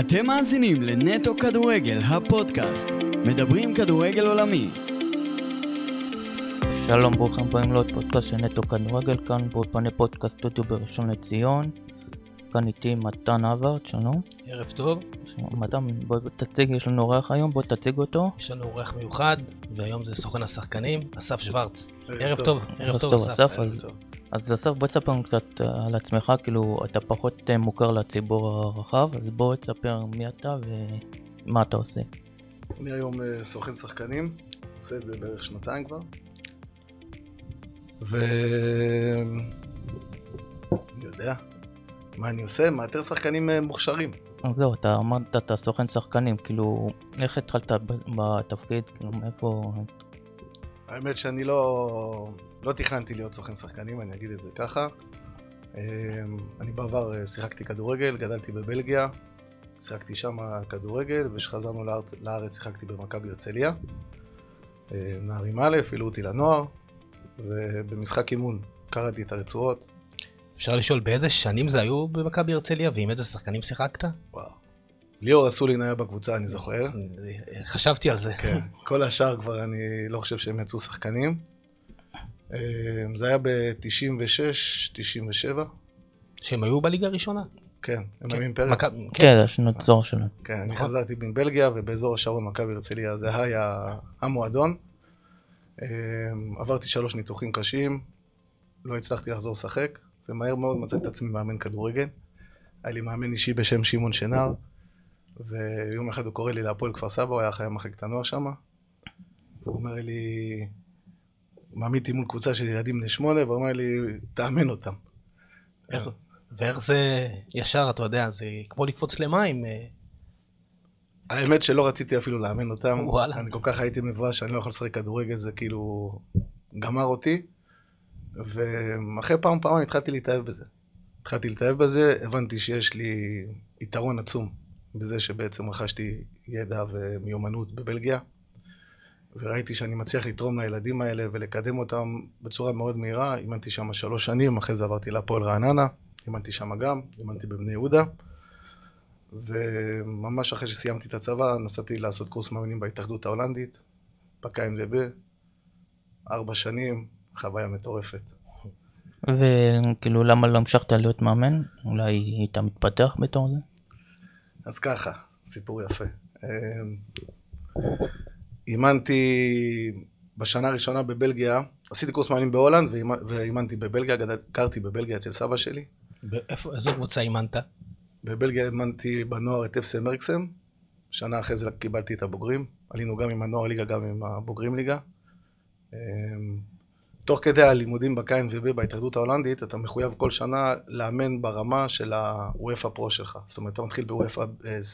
אתם מאזינים לנטו כדורגל, הפודקאסט. מדברים כדורגל עולמי. שלום, ברוכים הבאים לעוד פודקאסט של נטו כדורגל, כאן באולפני פודקאסט סטודיו בראשון לציון. כאן איתי מתן אברט, שלום. ערב טוב, מתן, בוא תציג, יש לנו אורח היום, בוא תציג אותו. יש לנו אורח מיוחד, והיום זה סוכן השחקנים, אסף שוורץ. ערב ערב טוב. טוב, ערב טוב טוב, אסף. אסף. אז- אז אסף, בוא תספר לנו קצת אה, על עצמך, כאילו, אתה פחות אה, מוכר לציבור הרחב, אז בוא תספר מי אתה ומה אתה עושה. אני היום אה, סוכן שחקנים, עושה את זה בערך שנתיים כבר. ו... אני יודע, מה אני עושה? מאתר שחקנים מוכשרים. אז זהו, אתה אמרת, אתה סוכן שחקנים, כאילו, איך התחלת בתפקיד, כאילו, מאיפה... האמת שאני לא, לא תכננתי להיות סוכן שחקנים, אני אגיד את זה ככה. אה, אני בעבר אה, שיחקתי כדורגל, גדלתי בבלגיה, שיחקתי שם כדורגל, וכשחזרנו לארץ, לארץ שיחקתי במכבי הרצליה. אה, נערים א', העלו אותי לנוער, ובמשחק אימון קראתי את הרצועות. אפשר לשאול באיזה שנים זה היו במכבי הרצליה, ועם איזה שחקנים שיחקת? וואו. ליאור אסולין היה בקבוצה, אני זוכר. חשבתי על זה. כן. כל השאר כבר אני לא חושב שהם יצאו שחקנים. אה, זה היה ב-96, 97. שהם היו בליגה הראשונה. כן, הם כן. היו אימפריה. כן. כן, השנות זור שלהם. כן, אני נכון. חזרתי בין בלגיה ובאזור השרון מכבי הרצליה זה היה המועדון. אה, עברתי שלוש ניתוחים קשים, לא הצלחתי לחזור לשחק, ומהר מאוד מצאתי את עצמי מאמן כדורגל. היה לי מאמן אישי בשם שמעון שנר, ויום אחד הוא קורא לי להפועל כפר סבא, הוא היה חייב מחלקת הנוער שם. הוא אומר לי, מעמיד אימון קבוצה של ילדים בני שמונה, והוא אומר לי, תאמן אותם. איך- ואיך זה ישר, אתה יודע, זה כמו לקפוץ למים. אה, האמת שלא רציתי אפילו לאמן אותם. וואלה. אני כל כך הייתי מבואש שאני לא יכול לשחק כדורגל, זה כאילו גמר אותי. ואחרי פעם פעם התחלתי להתאהב בזה. התחלתי להתאהב בזה, הבנתי שיש לי יתרון עצום בזה שבעצם רכשתי ידע ומיומנות בבלגיה. וראיתי שאני מצליח לתרום לילדים האלה ולקדם אותם בצורה מאוד מהירה. אימנתי שם שלוש שנים, אחרי זה עברתי להפועל רעננה, אימנתי שם גם, אימנתי בבני יהודה. וממש אחרי שסיימתי את הצבא, נסעתי לעשות קורס מאמנים בהתאחדות ההולנדית, ב-KNVB, ארבע שנים, חוויה מטורפת. וכאילו, למה לא המשכת להיות מאמן? אולי היית מתפתח בתור זה? אז ככה, סיפור יפה. אימנתי בשנה הראשונה בבלגיה, עשיתי קורס מאמנים בהולנד ואימ- ואימנתי בבלגיה, גרתי בבלגיה אצל סבא שלי. באיפה- איזה קבוצה אימנת? בבלגיה אימנתי בנוער את אפסי מרקסם, שנה אחרי זה קיבלתי את הבוגרים, עלינו גם עם הנוער ליגה, גם עם הבוגרים ליגה. אמ, תוך כדי הלימודים ב-KNVB בהתאחדות ההולנדית, אתה מחויב כל שנה לאמן ברמה של ה-UEFA פרו שלך. זאת אומרת, אתה מתחיל ב-UEFA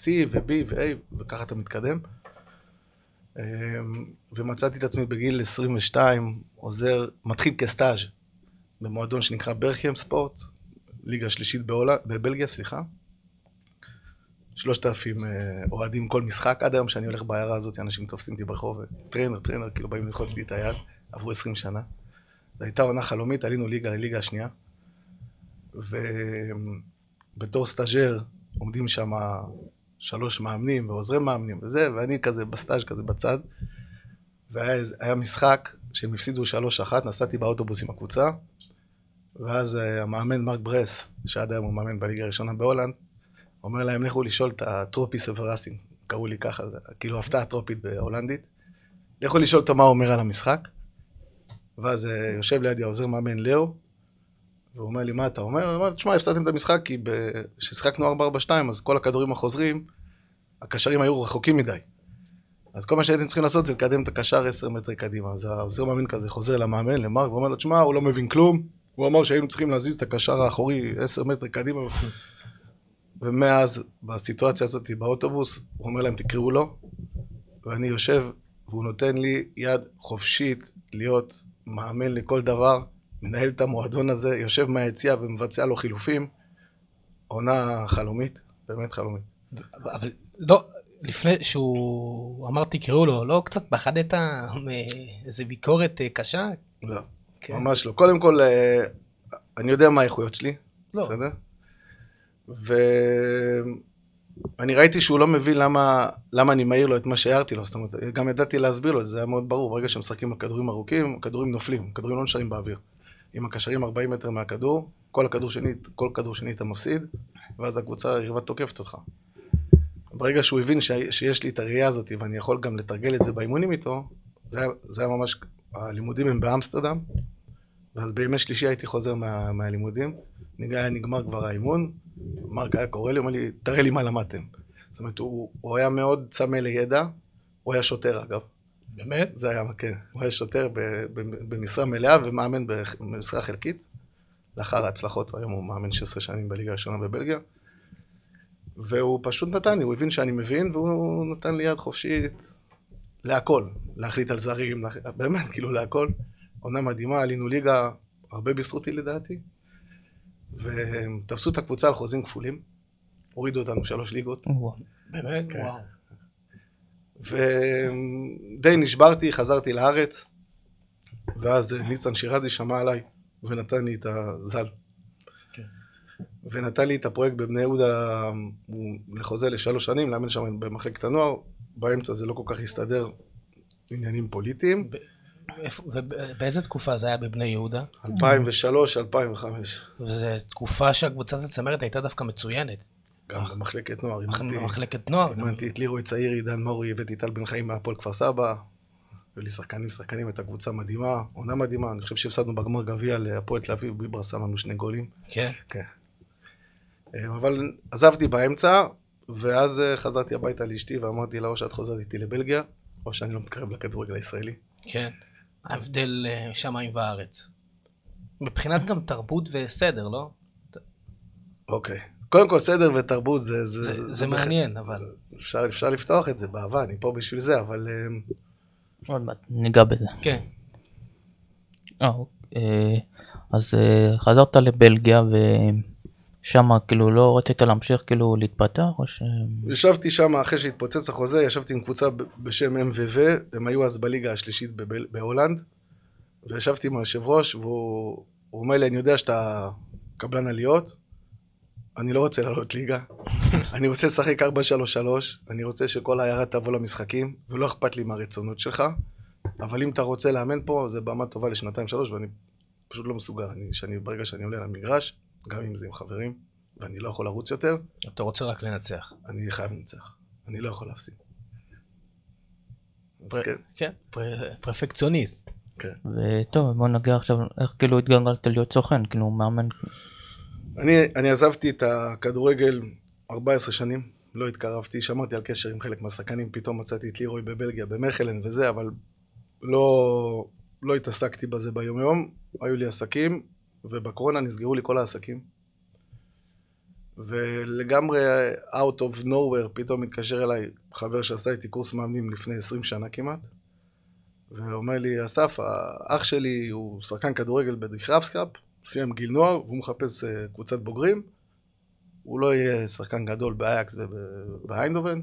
C ו-B ו-A, וככה אתה מתקדם. אמ, ומצאתי את עצמי בגיל 22, עוזר, מתחיל כסטאז' במועדון שנקרא ברכיאם ספורט, ליגה שלישית בהולנד, בבלגיה, סליחה. שלושת אלפים אה, אוהדים כל משחק, עד היום שאני הולך בעיירה הזאת, אנשים תופסים אותי ברחוב, trainer, trainer, כאילו באים ללחוץ לי את היד, עברו עשרים שנה. זו הייתה עונה חלומית, עלינו ליגה לליגה השנייה, ובתור סטאג'ר עומדים שם שלוש מאמנים ועוזרי מאמנים וזה, ואני כזה בסטאז' כזה בצד, והיה משחק שהם הפסידו שלוש אחת, נסעתי באוטובוס עם הקבוצה, ואז אה, המאמן מרק ברס, שעד היום הוא מאמן בליגה הראשונה בהולנד, אומר להם, לכו לשאול את הטרופיס אבראסים, קראו לי ככה, כאילו הפתעה טרופית בהולנדית. לכו לשאול אותו מה הוא אומר על המשחק. ואז אה, יושב לידי העוזר מאמן לאו, והוא אומר לי, מה אתה אומר? אני אומר, תשמע, הפסדתם את המשחק כי כששיחקנו 4-4-2, אז כל הכדורים החוזרים, הקשרים היו רחוקים מדי. אז כל מה שהייתם צריכים לעשות זה לקדם את הקשר 10 מטר קדימה. אז העוזר מאמן כזה חוזר למאמן, למרק, ואומר לו, תשמע, הוא לא מבין כלום, הוא אמר שהיינו צריכים להזיז את הקשר האחורי 10 מטר קדימה. ומאז, בסיטואציה הזאת באוטובוס, הוא אומר להם, תקראו לו, ואני יושב, והוא נותן לי יד חופשית להיות מאמן לכל דבר, מנהל את המועדון הזה, יושב מהיציע ומבצע לו חילופים. עונה חלומית, באמת חלומית. אבל לא, לפני שהוא אמר תקראו לו, לא קצת פחדת מאיזה ביקורת אה, קשה? לא, כן. ממש לא. קודם כל, אה, אני יודע מה האיכויות שלי, לא. בסדר? אני ראיתי שהוא לא מבין למה, למה אני מעיר לו את מה שהערתי לו, זאת אומרת, גם ידעתי להסביר לו, זה היה מאוד ברור, ברגע שמשחקים על כדורים ארוכים, הכדורים נופלים, הכדורים לא נשארים באוויר. אם הקשרים 40 מטר מהכדור, כל הכדור שני, כל כדור שני אתה מפסיד, ואז הקבוצה היריבה תוקפת אותך. ברגע שהוא הבין ש, שיש לי את הראייה הזאת, ואני יכול גם לתרגל את זה באימונים איתו, זה היה, זה היה ממש, הלימודים הם באמסטרדם, ואז בימי שלישי הייתי חוזר מה, מהלימודים, היה נגמר כבר האימון, מרק היה קורא לי, אומר לי, תראה לי מה למדתם. זאת אומרת, הוא, הוא היה מאוד צמא לידע, הוא היה שוטר אגב. באמת? זה היה, כן. הוא היה שוטר במשרה מלאה ומאמן במשרה חלקית. לאחר ההצלחות, היום הוא מאמן 16 שנים בליגה הראשונה בבלגיה. והוא פשוט נתן לי, הוא הבין שאני מבין, והוא נתן לי יד חופשית להכל. להחליט על זרים, להח... באמת, כאילו להכל. עונה מדהימה, עלינו ליגה, הרבה בזכותי לדעתי. ותפסו את הקבוצה על חוזים כפולים. הורידו אותנו שלוש ליגות. באמת? כן. וואו. ודי נשברתי, חזרתי לארץ, ואז ניצן שירזי שמע עליי ונתן לי את הזל. כן. ונתן לי את הפרויקט בבני יהודה הוא לחוזה לשלוש שנים, לאמן שם במחלקת הנוער, באמצע זה לא כל כך הסתדר עניינים פוליטיים. ובאיזה תקופה זה היה בבני יהודה? 2003, 2005, וזו תקופה שהקבוצת הצמרת הייתה דווקא מצוינת. גם במחלקת נוער, במחלקת נוער. אימנתי את לירוי צעיר, עידן מורי, הבאתי טל בן חיים מהפועל כפר סבא. היו לי שחקנים, שחקנים, הייתה קבוצה מדהימה, עונה מדהימה, אני חושב שהפסדנו בגמר גביע להפועל תל אביב, ביברה שם לנו שני גולים. כן. כן. אה, אבל עזבתי באמצע, ואז אה, חזרתי הביתה לאשתי ואמרתי לה, או שאת חוזרת איתי לבלגיה, או שאני לא מתקרב לכדורגל הישראלי. כן. ההבדל אה, שמיים וארץ. מבחינת גם תרבות וסדר, לא? אוקיי. קודם כל, סדר ותרבות זה... זה, זה- זה מעניין, אבל... אפשר, אפשר לפתוח את זה באהבה, אני פה בשביל זה, אבל אה, עוד מעט ניגע בזה. כן. אה, אוקיי. אז אה, חזרת לבלגיה ושם כאילו לא רצית להמשיך כאילו להתפתח או ש... ישבתי שם אחרי שהתפוצץ החוזה, ישבתי עם קבוצה בשם MVV, הם היו אז בליגה השלישית בבל- בהולנד, וישבתי עם היושב ראש, והוא הוא אומר לי, אני יודע שאתה קבלן עליות, אני לא רוצה לעלות ליגה, אני רוצה לשחק 4-3-3, אני רוצה שכל העיירה תבוא למשחקים, ולא אכפת לי מהרצונות שלך, אבל אם אתה רוצה לאמן פה, זה במה טובה לשנתיים שלוש, ואני פשוט לא מסוגל, אני, שאני, ברגע שאני עולה למגרש, גם אם זה עם חברים, ואני לא יכול לרוץ יותר, אתה רוצה רק לנצח. אני חייב לנצח. אני לא יכול להפסיד. פר- כן, כן. פר- פרפקציוניסט. כן. וטוב בוא נגיע עכשיו איך כאילו התגלגלת להיות סוכן כאילו מאמן אני, אני עזבתי את הכדורגל 14 שנים, לא התקרבתי, שמרתי על קשר עם חלק מהשחקנים, פתאום מצאתי את לירוי בבלגיה, במכלן וזה, אבל לא, לא התעסקתי בזה ביום יום, היו לי עסקים, ובקורונה נסגרו לי כל העסקים. ולגמרי out of nowhere פתאום מתקשר אליי חבר שעשה איתי קורס מאמנים לפני 20 שנה כמעט ואומר לי, אסף, האח שלי הוא שחקן כדורגל בדיכרבסקאפ, סיים גיל נוער, והוא מחפש אה, קבוצת בוגרים. הוא לא יהיה שחקן גדול באייקס באיינדהובן.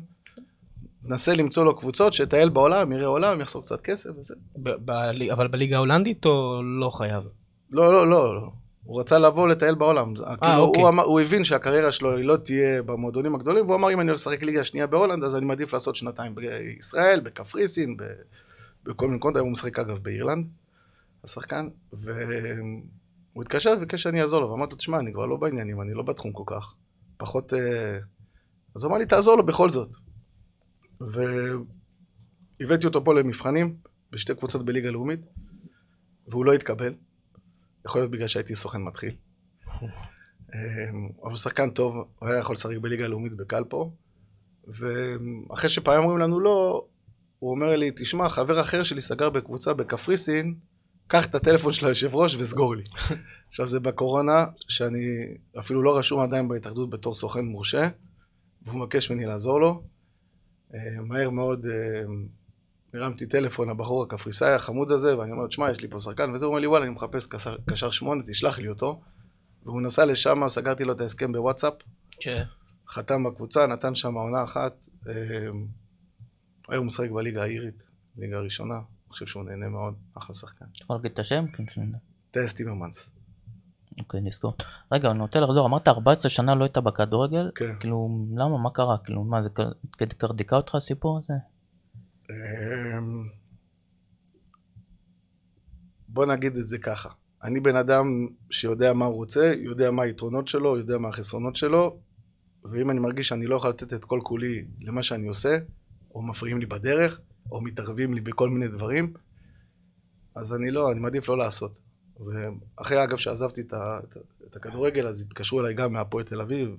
נסה למצוא לו קבוצות, שיטייל בעולם, יראה עולם, יחסוך קצת כסף וזה. ב- אבל בליגה ההולנדית או לא חייב? לא, לא, לא, לא. הוא רצה לבוא לטייל בעולם. כאילו, אוקיי. הוא, אמר, הוא הבין שהקריירה שלו היא לא תהיה במועדונים הגדולים, והוא אמר, אם אני לשחק ליגה שנייה בהולנד, אז אני מעדיף לעשות שנתיים בישראל, בקפריסין, ב... בכל מיני מקומות. היום הוא משחק אגב באירלנד, השחקן, והוא התקשר וביקש שאני אעזור לו, ואמרתי לו, תשמע, אני כבר לא בעניינים, אני לא בתחום כל כך. פחות... אה, אז הוא אמר לי, תעזור לו בכל זאת. והבאתי אותו פה למבחנים, בשתי קבוצות בליגה לאומית, והוא לא התקבל. יכול להיות בגלל שהייתי סוכן מתחיל. אמ, אבל הוא שחקן טוב, הוא היה יכול לשחק בליגה הלאומית בקלפו. ואחרי שפעמים אומרים לנו לא, הוא אומר לי, תשמע, חבר אחר שלי סגר בקבוצה בקפריסין, קח את הטלפון של היושב ראש וסגור לי. עכשיו זה בקורונה, שאני אפילו לא רשום עדיין בהתאחדות בתור סוכן מורשה, והוא מבקש ממני לעזור לו. אה, מהר מאוד אה, הרמתי טלפון לבחור הקפריסאי החמוד הזה, ואני אומר לו, תשמע, יש לי פה שחקן, וזה הוא אומר לי, וואלה, אני מחפש קשר, קשר שמונה, תשלח לי אותו. והוא נסע לשם, סגרתי לו את ההסכם בוואטסאפ, כן. חתם בקבוצה, נתן שם עונה אחת. אה, היום הוא משחק בליגה האירית, ליגה הראשונה. חושב שהוא נהנה מאוד, אחלה שחקן. אתה יכול להגיד את השם? כן, שנדע. טייס טימרמנס. אוקיי, נזכור. רגע, אני רוצה לחזור, אמרת 14 שנה לא היית בכדורגל? כן. כאילו, למה, מה קרה? כאילו, מה, זה קרדיקה אותך הסיפור הזה? אמ, בוא נגיד את זה ככה. אני בן אדם שיודע מה הוא רוצה, יודע מה היתרונות שלו, יודע מה החסרונות שלו, ואם אני מרגיש שאני לא יכול לתת את כל כולי למה שאני עושה, או מפריעים לי בדרך, או מתערבים לי בכל מיני דברים, אז אני לא, אני מעדיף לא לעשות. ואחרי אגב שעזבתי את, ה, את, את הכדורגל, אז התקשרו אליי גם מהפועל תל אביב,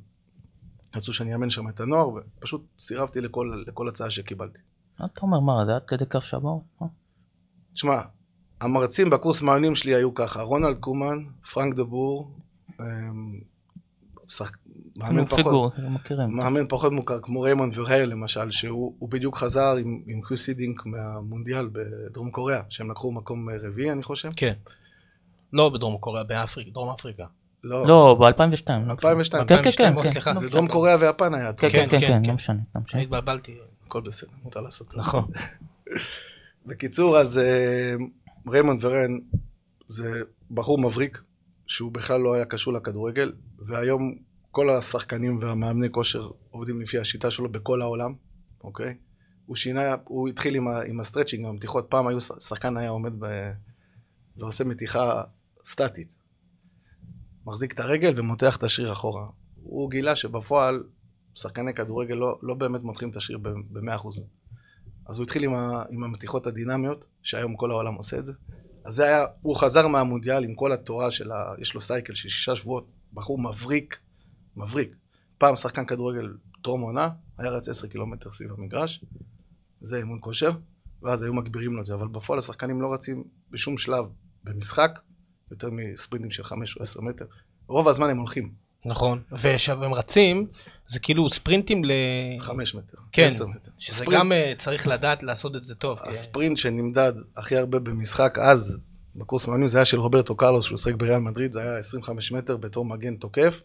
רצו שאני אאמן שם את הנוער, ופשוט סירבתי לכל, לכל הצעה שקיבלתי. מה אתה אומר, מה, זה עד כדי קו שבור? תשמע, המרצים בקורס מאמנים שלי היו ככה, רונלד קומן, פרנק דבור, אמ, שחק... מאמן פחות, פיגור. מאמן פחות מוכר, כמו ריימונד ורייל למשל, שהוא הוא בדיוק חזר עם, עם חיוסידינק מהמונדיאל בדרום קוריאה, שהם לקחו מקום רביעי אני חושב. כן. לא בדרום קוריאה, באפריקה, דרום אפריקה. לא, לא, ב-2002. 2002. כן, כן, כן. או, כן. סליחה. זה דרום קוריאה ויפן היה. כן, כן, כן, כן, כן, כן. לא משנה, לא משנה. אני התבלבלתי. הכל בסדר, מותר לעשות. נכון. בקיצור, אז אה, ריימונד ורן זה בחור מבריק, שהוא בכלל לא היה קשור לכדורגל, והיום כל השחקנים והמאמני כושר עובדים לפי השיטה שלו בכל העולם, אוקיי? הוא שינה, הוא התחיל עם, ה, עם ה stretching, המתיחות, פעם היו, שחקן היה עומד ב, ועושה מתיחה סטטית. מחזיק את הרגל ומותח את השריר אחורה. הוא גילה שבפועל שחקני כדורגל לא, לא באמת מותחים את השריר ב-100%. אז הוא התחיל עם, ה, עם המתיחות הדינמיות, שהיום כל העולם עושה את זה. אז זה היה, הוא חזר מהמונדיאל עם כל התורה של ה... יש לו סייקל של שישה שבועות, בחור מבריק, מבריק. פעם שחקן כדורגל טרום עונה, היה רץ עשר קילומטר סביב המגרש, זה אימון כושר, ואז היו מגבירים לו את זה, אבל בפועל השחקנים לא רצים בשום שלב במשחק, יותר מספרינטים של חמש או עשר מטר. רוב הזמן הם הולכים, נכון. וכשהם רצים, זה כאילו ספרינטים ל... חמש מטר, כן, עשר מטר. שזה הספרינט- גם אה, צריך לדעת לעשות את זה טוב. כי- הספרינט שנמדד הכי הרבה במשחק אז, בקורס מאמנים, זה היה של רוברטו קרלוס, שהוא שיחק בריאל מדריד, זה היה 25 מטר בתור מגן תוקף.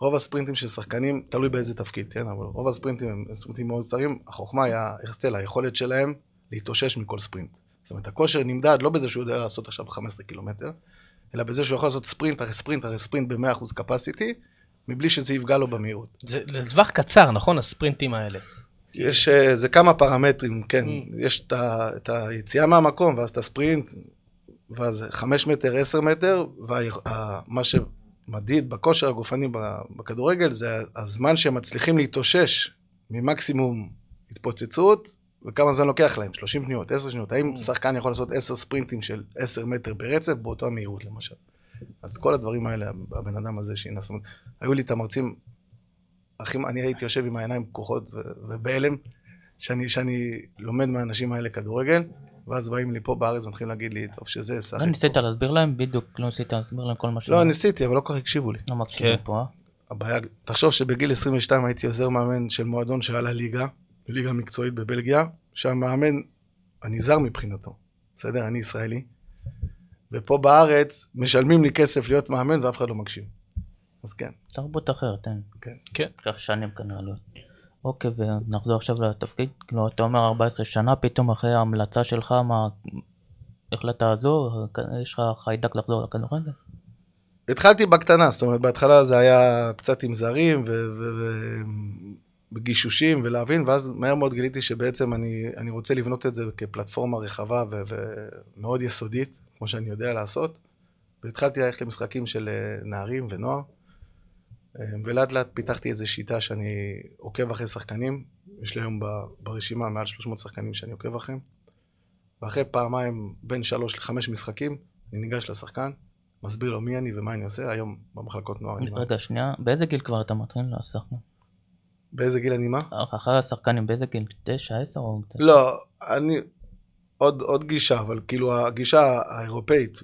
רוב הספרינטים של שחקנים, תלוי באיזה תפקיד, כן? אבל רוב הספרינטים הם ספרינטים מאוד קצרים. החוכמה היא, ארסטל, היכולת שלהם להתאושש מכל ספרינט. זאת אומרת, הכושר נמדד לא בזה שהוא יודע לעשות עכשיו 15 קילומטר, אלא בזה שהוא יכול לעשות ספרינט אחרי ספרינט אחרי ספרינט ב-100% capacity, מבלי שזה יפגע לו במהירות. זה לטווח קצר, נכון? הספרינטים האלה. יש, אה, זה כמה פרמטרים, כן. Mm. יש את, ה, את היציאה מהמקום, ואז את הספרינט, ואז 5 מטר, 10 מטר, ומה שמדיד בכושר הגופני בכדורגל זה הזמן שהם מצליחים להתאושש ממקסימום התפוצצות, וכמה זמן לוקח להם, 30 שניות, 10 שניות. האם Mm. שחקן יכול לעשות 10 ספרינטים של 10 מטר ברצף באותה מהירות למשל? אז כל הדברים האלה, הבן אדם הזה שינה, זאת אומרת, היו לי את המרצים הכי, אני הייתי יושב עם העיניים פקוחות ובהלם, שאני, שאני לומד מהאנשים האלה כדורגל, ואז באים לי פה בארץ ומתחילים להגיד לי, טוב שזה, שחק. לא ניסית להסביר להם? בדיוק, לא ניסית להסביר להם כל מה ש... לא, ניסיתי, אבל לא כל כך הקשיבו לי. לא מקשיבים כן. פה, אה? הבעיה, תחשוב שבגיל 22 הייתי עוזר מאמן של מועדון שעלה ליגה, ליגה מקצועית בבלגיה, שהמאמן, אני זר מבחינתו, בסדר? אני ישראלי, ופה בארץ משלמים לי כסף להיות מאמן ואף אחד לא מקשיב. אז כן, תרבות אחרת, אין. כן. כן. לקח שנים כנראה להיות. אוקיי, ונחזור עכשיו לתפקיד. כאילו, אתה אומר 14 שנה, פתאום אחרי ההמלצה שלך, מה... החלטת לעזור? יש לך חיידק לחזור לכדורגל? התחלתי בקטנה, זאת אומרת, בהתחלה זה היה קצת עם זרים ובגישושים ולהבין, ואז מהר מאוד גיליתי שבעצם אני, אני רוצה לבנות את זה כפלטפורמה רחבה ו- ומאוד יסודית, כמו שאני יודע לעשות. והתחלתי ללכת למשחקים של אה, נערים ונוער, אה, ולאט לאט פיתחתי איזו שיטה שאני עוקב אחרי שחקנים, יש לי היום ברשימה מעל 300 שחקנים שאני עוקב אחריהם, ואחרי פעמיים, בין שלוש לחמש משחקים, אני ניגש לשחקן, מסביר לו מי אני ומה אני עושה, היום במחלקות נוער. רגע, שנייה, באיזה גיל כבר אתה מתחיל לשחק? באיזה גיל אני מה? אחרי השחקנים, באיזה גיל? 9, 10 או... לא, אני... עוד, עוד גישה, אבל כאילו הגישה האירופאית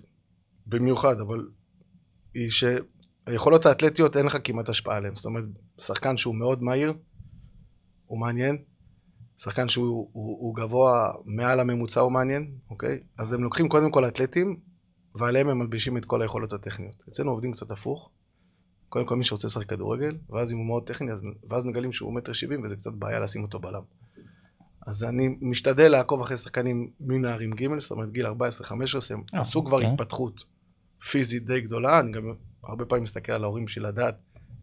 במיוחד, אבל היא שהיכולות האתלטיות אין לך כמעט השפעה עליהן. זאת אומרת, שחקן שהוא מאוד מהיר, הוא מעניין. שחקן שהוא הוא, הוא גבוה מעל הממוצע הוא מעניין, אוקיי? אז הם לוקחים קודם כל אתלטים, ועליהם הם מלבישים את כל היכולות הטכניות. אצלנו עובדים קצת הפוך. קודם כל מי שרוצה לשחק כדורגל, ואז אם הוא מאוד טכני, אז, ואז מגלים שהוא מטר שבעים, וזה קצת בעיה לשים אותו בלם. אז אני משתדל לעקוב אחרי שחקנים מנערים ג', זאת אומרת גיל 14-15, הם אה, עשו כבר אוקיי. התפתחות פיזית די גדולה, אני גם הרבה פעמים מסתכל על ההורים בשביל לדעת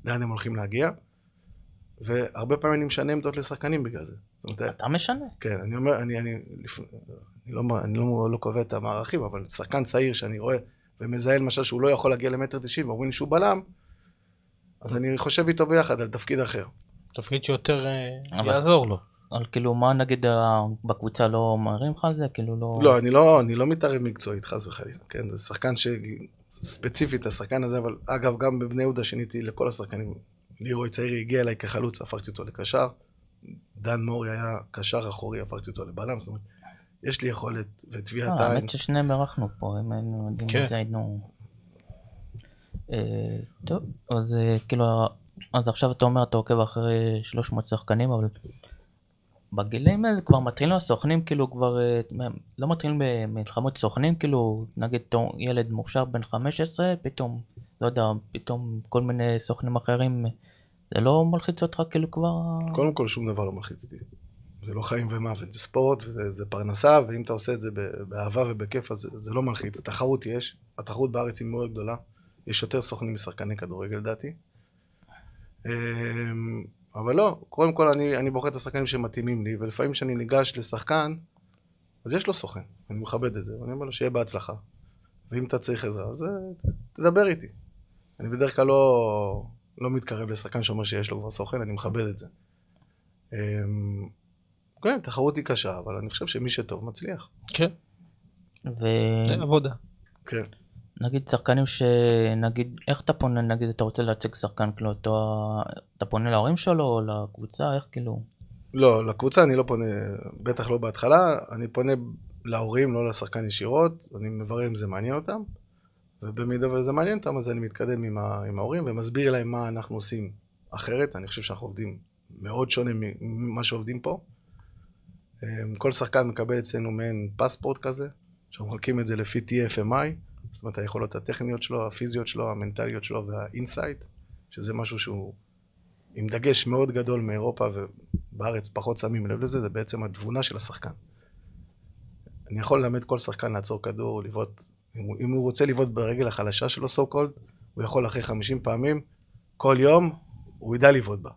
לאן הם הולכים להגיע, והרבה פעמים אני משנה עמדות לשחקנים בגלל זה. זאת אומרת, אתה משנה. כן, אני אומר, אני, אני, לפ... אני, לא, אני לא, לא קובע את המערכים, אבל שחקן צעיר שאני רואה ומזהה למשל שהוא לא יכול להגיע למטר תשעים, ואומרים לי שהוא בלם, אז אני חושב איתו ביחד על תפקיד אחר. תפקיד שיותר אה, אבל- יעזור לו. אבל כאילו מה נגיד ה- בקבוצה לא מראים לך על זה? כאילו לא... לא, אני לא, אני לא מתערב מקצועית, חס וחלילה, כן? זה שחקן ש... ספציפית, השחקן הזה, אבל אגב, גם בבני יהודה שיניתי לכל השחקנים. לירוי צעירי הגיע אליי כחלוץ, הפכתי אותו לקשר. דן מורי היה קשר אחורי, הפכתי אותו לבלם. זאת אומרת, יש לי יכולת וטביעת אה, עין. האמת ששניהם אירחנו פה, אם היינו כן. היינו... אה, טוב, אז אה, כאילו, אז עכשיו אתה אומר אתה עוקב אחרי 300 שחקנים, אבל בגילים האלה כבר מתחילים הסוכנים כאילו כבר, אה, לא מתחילים במלחמות סוכנים, כאילו נגיד ילד מוכשר בן 15, פתאום, לא יודע, פתאום כל מיני סוכנים אחרים, זה לא מלחיץ אותך כאילו כבר? קודם כל, שום דבר לא מלחיץ אותי. זה לא חיים ומוות, זה ספורט, וזה זה פרנסה, ואם אתה עושה את זה באהבה ובכיף, אז זה, לא מלחיץ. תחרות יש, התחרות בארץ היא מאוד גדולה. יש יותר סוכנים משחקני כדורגל, לדעתי. אבל לא, קודם כל אני, אני בוחר את השחקנים שמתאימים לי, ולפעמים כשאני ניגש לשחקן, אז יש לו סוכן, אני מכבד את זה, ואני אומר לו שיהיה בהצלחה. ואם אתה צריך עזרה, אז אה, תדבר איתי. אני בדרך כלל לא, לא מתקרב לשחקן שאומר שיש לו כבר סוכן, אני מכבד את זה. אמ, כן, תחרות היא קשה, אבל אני חושב שמי שטוב מצליח. כן, זה עבודה. כן. נגיד שחקנים שנגיד, איך אתה פונה, נגיד אתה רוצה להציג שחקן, כאילו אתה, אתה פונה להורים שלו או לקבוצה, איך כאילו? לא, לקבוצה אני לא פונה, בטח לא בהתחלה, אני פונה להורים, לא לשחקן ישירות, אני מברר אם זה מעניין אותם, ובמידה וזה מעניין אותם, אז אני מתקדם עם, ה, עם ההורים ומסביר להם מה אנחנו עושים אחרת, אני חושב שאנחנו עובדים מאוד שונה ממה שעובדים פה. אמ, כל שחקן מקבל אצלנו מעין פספורט כזה, שאנחנו מחלקים את זה לפי TFMI, זאת אומרת היכולות הטכניות שלו, הפיזיות שלו, המנטליות שלו והאינסייט, שזה משהו שהוא עם דגש מאוד גדול מאירופה ובארץ פחות שמים לב לזה, זה בעצם התבונה של השחקן. אני יכול ללמד כל שחקן לעצור כדור, לבעוט, אם אם הוא רוצה לבעוט ברגל החלשה שלו, so called, הוא יכול אחרי 50 פעמים, כל יום, הוא ידע לבעוט בה.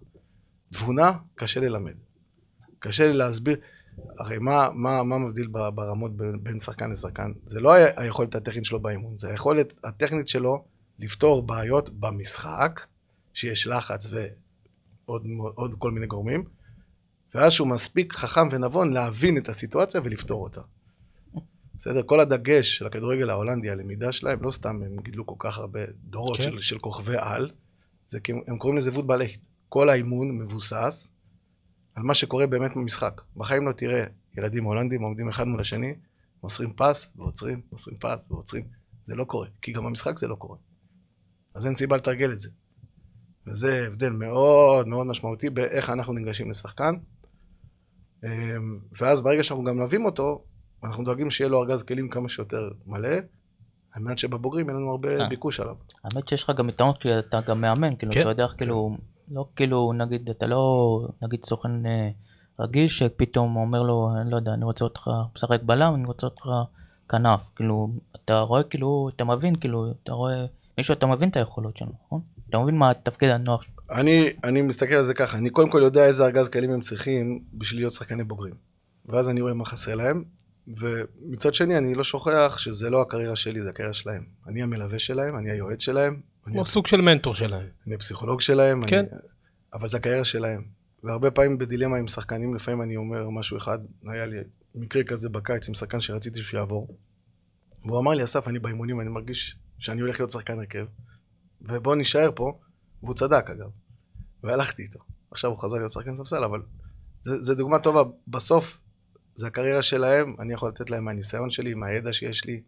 תבונה, קשה ללמד. קשה לי להסביר, הרי מה, מה, מה מבדיל ברמות בין, בין שחקן לשחקן? זה לא היכולת הטכנית שלו באימון, זה היכולת הטכנית שלו לפתור בעיות במשחק, שיש לחץ ועוד עוד כל מיני גורמים, ואז שהוא מספיק חכם ונבון להבין את הסיטואציה ולפתור אותה. בסדר? כל הדגש של הכדורגל ההולנדי, הלמידה שלהם, לא סתם הם גידלו כל כך הרבה דורות כן. של, של כוכבי על, זה כי הם, קוראים לזה פוטבלט. כל האימון מבוסס על מה שקורה באמת במשחק. בחיים לא תראה ילדים הולנדים עומדים אחד מול השני, מוסרים פס ועוצרים, מוסרים פס ועוצרים. זה לא קורה, כי גם במשחק זה לא קורה. אז אין סיבה לתרגל את זה. וזה הבדל מאוד מאוד משמעותי באיך אנחנו ניגשים לשחקן. אמ, ואז ברגע שאנחנו גם מלווים אותו, אנחנו דואגים שיהיה לו ארגז כלים כמה שיותר מלא, על מנת שבבוגרים אין לנו הרבה אה. ביקוש עליו. האמת שיש לך גם יתרונות כי אתה גם מאמן, כאילו כן. אתה יודע איך כאילו, לא כאילו נגיד אתה לא נגיד סוכן אה, רגיל שפתאום אומר לו, אני לא יודע, אני רוצה אותך משחק בלם, אני רוצה אותך כנף, כאילו אתה רואה כאילו, אתה מבין כאילו, אתה רואה מישהו אתה מבין את היכולות שלו, נכון? אתה מבין מה התפקיד הנוח שלו. אני, אני מסתכל על זה ככה, אני קודם כל יודע איזה ארגז כלים הם צריכים בשביל להיות שחקני בוגרים. ואז אני רואה מה חסר להם, ומצד שני אני לא שוכח שזה לא הקריירה שלי, זה הקריירה שלהם. אני המלווה שלהם, אני היועץ שלהם, כמו. סוג של מנטור שלהם. אני הפסיכולוג שלהם, כן. אני... אבל זה הקריירה שלהם. והרבה פעמים בדילמה עם שחקנים, לפעמים אני אומר משהו אחד, היה לי מקרה כזה בקיץ עם שחקן שרציתי שהוא יעבור. והוא אמר לי, אסף, אני באימונים, אני מרגיש שאני הולך להיות שחקן הרכב, ובוא נישאר פה, והוא צדק אגב. והלכתי איתו. עכשיו הוא חזר להיות שחקן ספסל, אבל זה, זה דוגמה טובה. בסוף, זה הקריירה שלהם, אני יכול לתת להם מהניסיון שלי, מהידע שיש לי,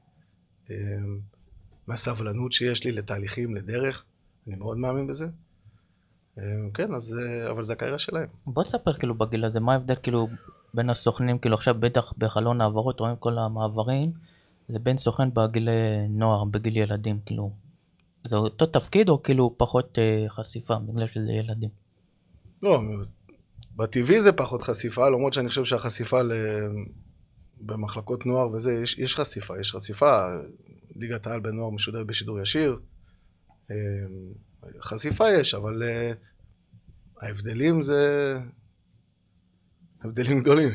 אמ, מהסבלנות שיש לי לתהליכים, לדרך. אני מאוד מאמין בזה. אמ, כן, אז, אה, אבל זה הקריירה שלהם. בוא תספר כאילו בגיל הזה, מה ההבדל כאילו בין הסוכנים, כאילו עכשיו בטח בחלון העברות רואים כל המעברים, זה בין סוכן בגיל נוער, בגיל ילדים, כאילו. זה אותו תפקיד או כאילו פחות אה, חשיפה בגלל שזה ילדים? לא, בטבעי זה פחות חשיפה, למרות שאני חושב שהחשיפה ל... במחלקות נוער וזה, יש, יש חשיפה, יש חשיפה, ליגת העל בנוער משודרת בשידור ישיר, אה, חשיפה יש, אבל אה, ההבדלים זה... הבדלים גדולים.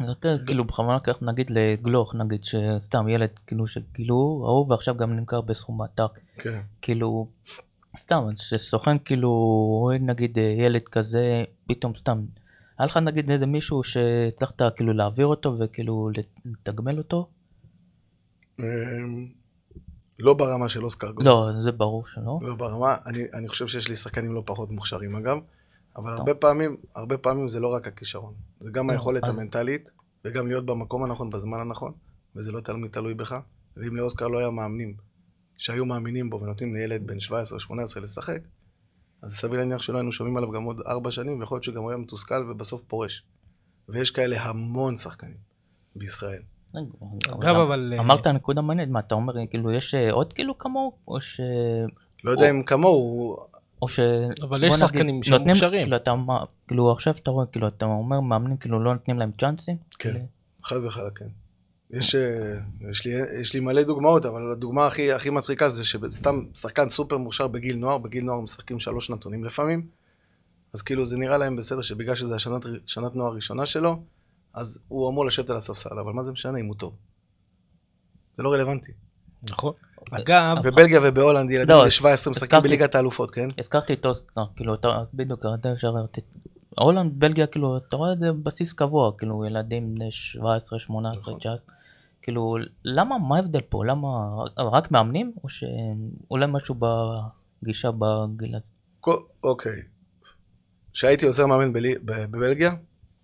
יותר כאילו בכוונה לקחת נגיד לגלוך נגיד שסתם ילד כאילו שגילו ההוא ועכשיו גם נמכר בסכום עתק כן. כאילו סתם שסוכן כאילו רואה נגיד ילד כזה פתאום סתם היה לך נגיד איזה מישהו שהצלחת כאילו להעביר אותו וכאילו לתגמל אותו? אה, לא ברמה של אוסקר גולד. לא זה ברור שלא. לא ברמה, אני, אני חושב שיש לי שחקנים לא פחות מוכשרים אגב, אבל טוב. הרבה פעמים, הרבה פעמים זה לא רק הכישרון, זה גם לא, היכולת אז- המנטלית, וגם להיות במקום הנכון בזמן הנכון, וזה לא תמיד תלוי בך, ואם לאוסקר לא היה מאמנים שהיו מאמינים בו ונותנים לילד בן 17-18 לשחק, אז סביר להניח שלא היינו שומעים עליו גם עוד ארבע שנים, ויכול להיות שגם הוא היה מתוסכל ובסוף פורש. ויש כאלה המון שחקנים בישראל. אגב, אבל... אה, אמרת נקודה מעניינת מה אתה אומר כאילו יש אה, עוד כאילו כמוהו או ש... לא יודע אם כמוהו, או ש... אבל יש שחקנים שהם נותנים- מוכשרים. כאילו אתה כאילו עכשיו אתה רואה כאילו אתה אומר מאמנים כאילו לא נותנים להם צ'אנסים? כן. כאילו, חד וחלק, כן. יש, אה, יש, לי, יש לי מלא דוגמאות, אבל הדוגמה הכי, הכי מצחיקה זה שסתם שחקן סופר מוכשר בגיל נוער, בגיל נוער משחקים שלוש נתונים לפעמים, אז כאילו זה נראה להם בסדר שבגלל שזה השנת שנת נוער הראשונה שלו, אז הוא אמור לשבת על הספסל, אבל מה זה משנה אם הוא טוב? זה לא רלוונטי. נכון. אגב, בבלגיה ובהולנד ילדים לא, בני 17 משחקים בליגת האלופות, כן? הזכרתי את אוסקר, כאילו בדיוק, הולנד, בלגיה, כאילו אתה רואה את זה בסיס קבוע, כאילו ילדים בני 17, 18, נכון. 19, כאילו למה, מה ההבדל פה, למה, רק מאמנים או שאולי משהו בגישה בגיל הזה? אוקיי. כשהייתי עוזר מאמן בבלגיה,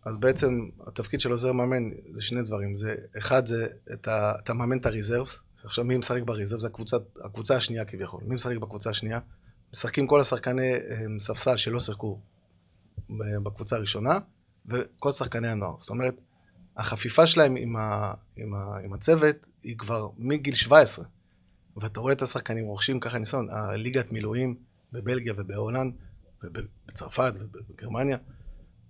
אז בעצם התפקיד של עוזר מאמן זה שני דברים. זה, אחד זה את ה, אתה מאמן את הריזרבס, עכשיו מי משחק בריזרבס? זה הקבוצה, הקבוצה השנייה כביכול. מי משחק בקבוצה השנייה? משחקים כל השחקני אה, ספסל שלא שיחקו ב- בקבוצה הראשונה, וכל שחקני הנוער. זאת אומרת, החפיפה שלהם עם, ה, עם, ה, עם הצוות היא כבר מגיל 17. ואתה רואה את השחקנים רוכשים ככה ניסיון, הליגת מילואים בבלגיה ובהולנד ובצרפת ובגרמניה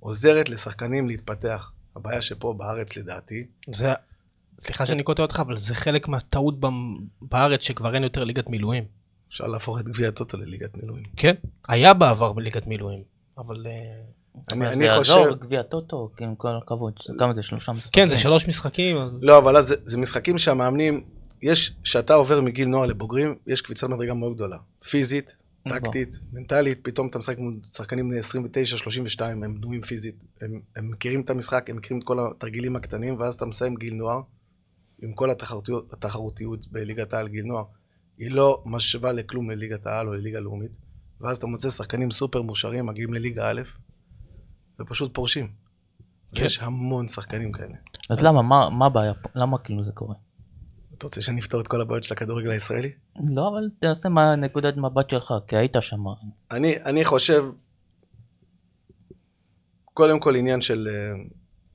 עוזרת לשחקנים להתפתח. הבעיה שפה בארץ לדעתי, זה... סליחה שאני קוטע אותך, אבל זה חלק מהטעות במ- בארץ שכבר אין יותר ליגת מילואים. אפשר להפוך את גביע הטוטו לליגת מילואים. כן, היה בעבר בליגת מילואים, אבל... אה, אני, אני זה חושב... יעזור, גביע טוטו, עם כל הכבוד, כמה זה שלושה משחקים? כן, זה שלוש משחקים. לא, אבל אז זה, זה משחקים שהמאמנים, יש, כשאתה עובר מגיל נוער לבוגרים, יש קפיצת מדרגה מאוד גדולה. פיזית. טקטית, מנטלית, פתאום אתה משחק מול שחקנים בני 29, 32, הם בנויים פיזית, הם, הם מכירים את המשחק, הם מכירים את כל התרגילים הקטנים, ואז אתה מסיים גיל נוער, עם כל התחרותיות, התחרותיות בליגת העל גיל נוער, היא לא משווה לכלום לליגת העל או לליגה לאומית, ואז אתה מוצא שחקנים סופר מוכשרים, מגיעים לליגה א', ופשוט פורשים. כן. יש המון שחקנים כאלה. אז למה, מה- מה הבעיה פה? למה כאילו זה קורה? אתה רוצה שאני אפתור את כל הבעיות של הכדורגל הישראלי? לא, אבל תעשה מהנקודת מבט שלך, כי היית שם. אני, אני חושב, קודם כל עניין של, אה,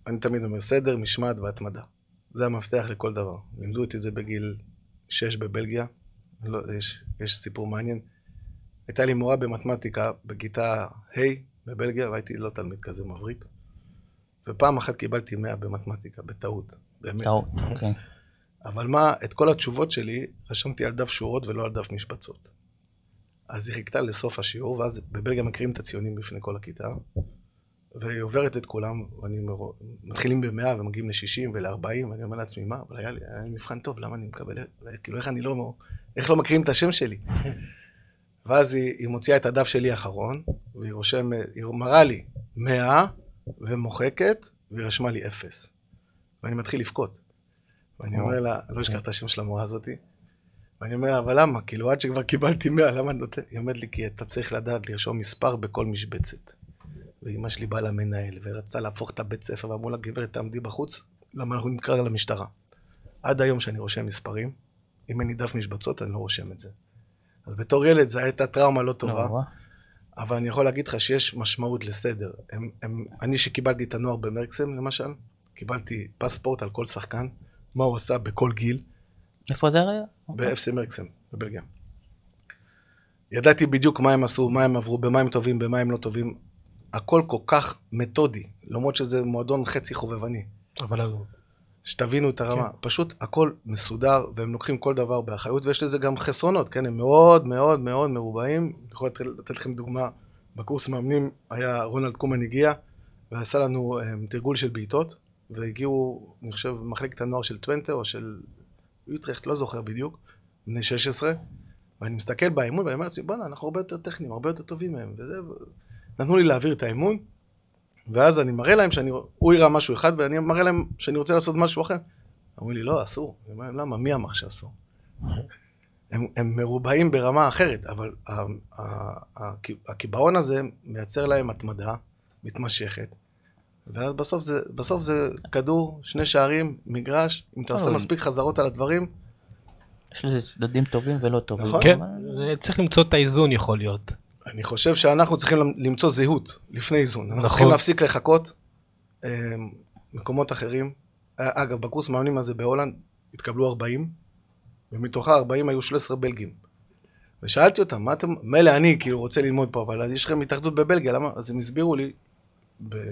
אני תמיד אומר, סדר, משמעת והתמדה. זה המפתח לכל דבר. לימדו אותי את זה בגיל 6 בבלגיה. לא, יש, יש סיפור מעניין. הייתה לי מורה במתמטיקה בכיתה ה' בבלגיה, והייתי לא תלמיד כזה מבריק. ופעם אחת קיבלתי 100 במתמטיקה, בטעות. באמת. טעות, כן. אבל מה, את כל התשובות שלי רשמתי על דף שורות ולא על דף משבצות. אז היא חיכתה לסוף השיעור, ואז בבלגיה מקריאים את הציונים בפני כל הכיתה, והיא עוברת את כולם, ואני אומר, מתחילים ב-100 ומגיעים ל-60 ול-40, ואני אומר לעצמי, מה, אבל היה לי, היה לי מבחן טוב, למה אני מקבל, כאילו, איך אני לא, איך לא מקריאים את השם שלי? ואז היא, היא מוציאה את הדף שלי האחרון, והיא רושמת, היא מראה לי 100 ומוחקת, והיא רשמה לי 0. ואני מתחיל לבכות. ואני אומר לה, לא אשכח את השם של המורה הזאתי. ואני אומר לה, אבל למה? כאילו, עד שכבר קיבלתי 100, למה את נותנת? היא אומרת לי, כי אתה צריך לדעת לרשום מספר בכל משבצת. ואימא שלי באה למנהל, ורצתה להפוך את הבית ספר, ואמרו לה, גברת, תעמדי בחוץ, למה אנחנו נקרא למשטרה. עד היום שאני רושם מספרים, אם אין לי דף משבצות, אני לא רושם את זה. אז בתור ילד זו הייתה טראומה לא טובה. אבל אני יכול להגיד לך שיש משמעות לסדר. הם, הם, אני שקיבלתי את הנוער במרקסם, למשל, קיבלתי פספורט על כל שחקן, מה הוא עשה בכל גיל, איפה זה היה? ב-FC מרקסם, בבלגיה. ידעתי בדיוק מה הם עשו, מה הם עברו, במה הם טובים, במה הם לא טובים. הכל כל כך מתודי, למרות שזה מועדון חצי חובבני. אבל שתבינו את הרמה. כן. פשוט הכל מסודר, והם לוקחים כל דבר באחריות, ויש לזה גם חסרונות, כן? הם מאוד מאוד מאוד מרובעים. אני יכול לתת- לתת לכם דוגמה, בקורס מאמנים היה רונלד קומן הגיע, ועשה לנו אה, תרגול של בעיטות, והגיעו, אני חושב, מחלקת הנוער של טוונטה או של יוטרחט, לא זוכר בדיוק, בני 16, ואני מסתכל באימון ואני אומר לעצמי, בואנה, אנחנו הרבה יותר טכניים, הרבה יותר טובים מהם, וזה, נתנו לי להעביר את האימון, ואז אני מראה להם שאני, הוא יראה משהו אחד, ואני מראה להם שאני רוצה לעשות משהו אחר. אמרו לי, לא, אסור. אני אומר להם, למה? מי אמר שאסור? הם, הם מרובעים ברמה אחרת, אבל הקיבעון הזה מייצר להם התמדה מתמשכת. ואז בסוף זה, בסוף זה כדור, שני שערים, מגרש, אם אתה עושה מספיק חזרות על הדברים, יש לזה צדדים טובים ולא טובים. נכון. כן, אבל- צריך למצוא את האיזון יכול להיות. אני חושב שאנחנו צריכים למצוא זהות לפני איזון. אנחנו נכון. צריכים להפסיק לחכות אה, מקומות אחרים. אה, אגב, בקורס מאמנים הזה בהולנד התקבלו 40, ומתוכה 40 היו 13 בלגים. ושאלתי אותם, מה אתם, מילא אני כאילו רוצה ללמוד פה, אבל יש לכם התאחדות בבלגיה, למה? אז הם הסבירו לי,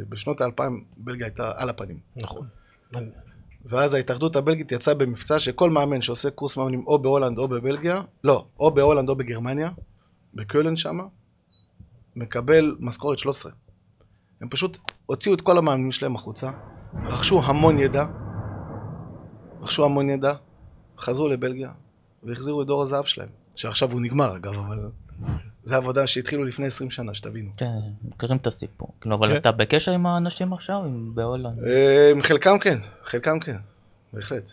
בשנות האלפיים בלגיה הייתה על הפנים. נכון. ואז ההתאחדות הבלגית יצאה במבצע שכל מאמן שעושה קורס מאמנים או בהולנד או בבלגיה, לא, או בהולנד או בגרמניה, בקולן שמה, מקבל משכורת 13. הם פשוט הוציאו את כל המאמנים שלהם החוצה, רכשו המון ידע, רכשו המון ידע, חזרו לבלגיה, והחזירו את דור הזהב שלהם, שעכשיו הוא נגמר אגב, אבל זו עבודה שהתחילו לפני 20 שנה, שתבינו. כן, מכירים את הסיפור. כאילו, אבל כן. אתה בקשר עם האנשים עכשיו, עם בהולנד? אה, חלקם כן, חלקם כן, בהחלט.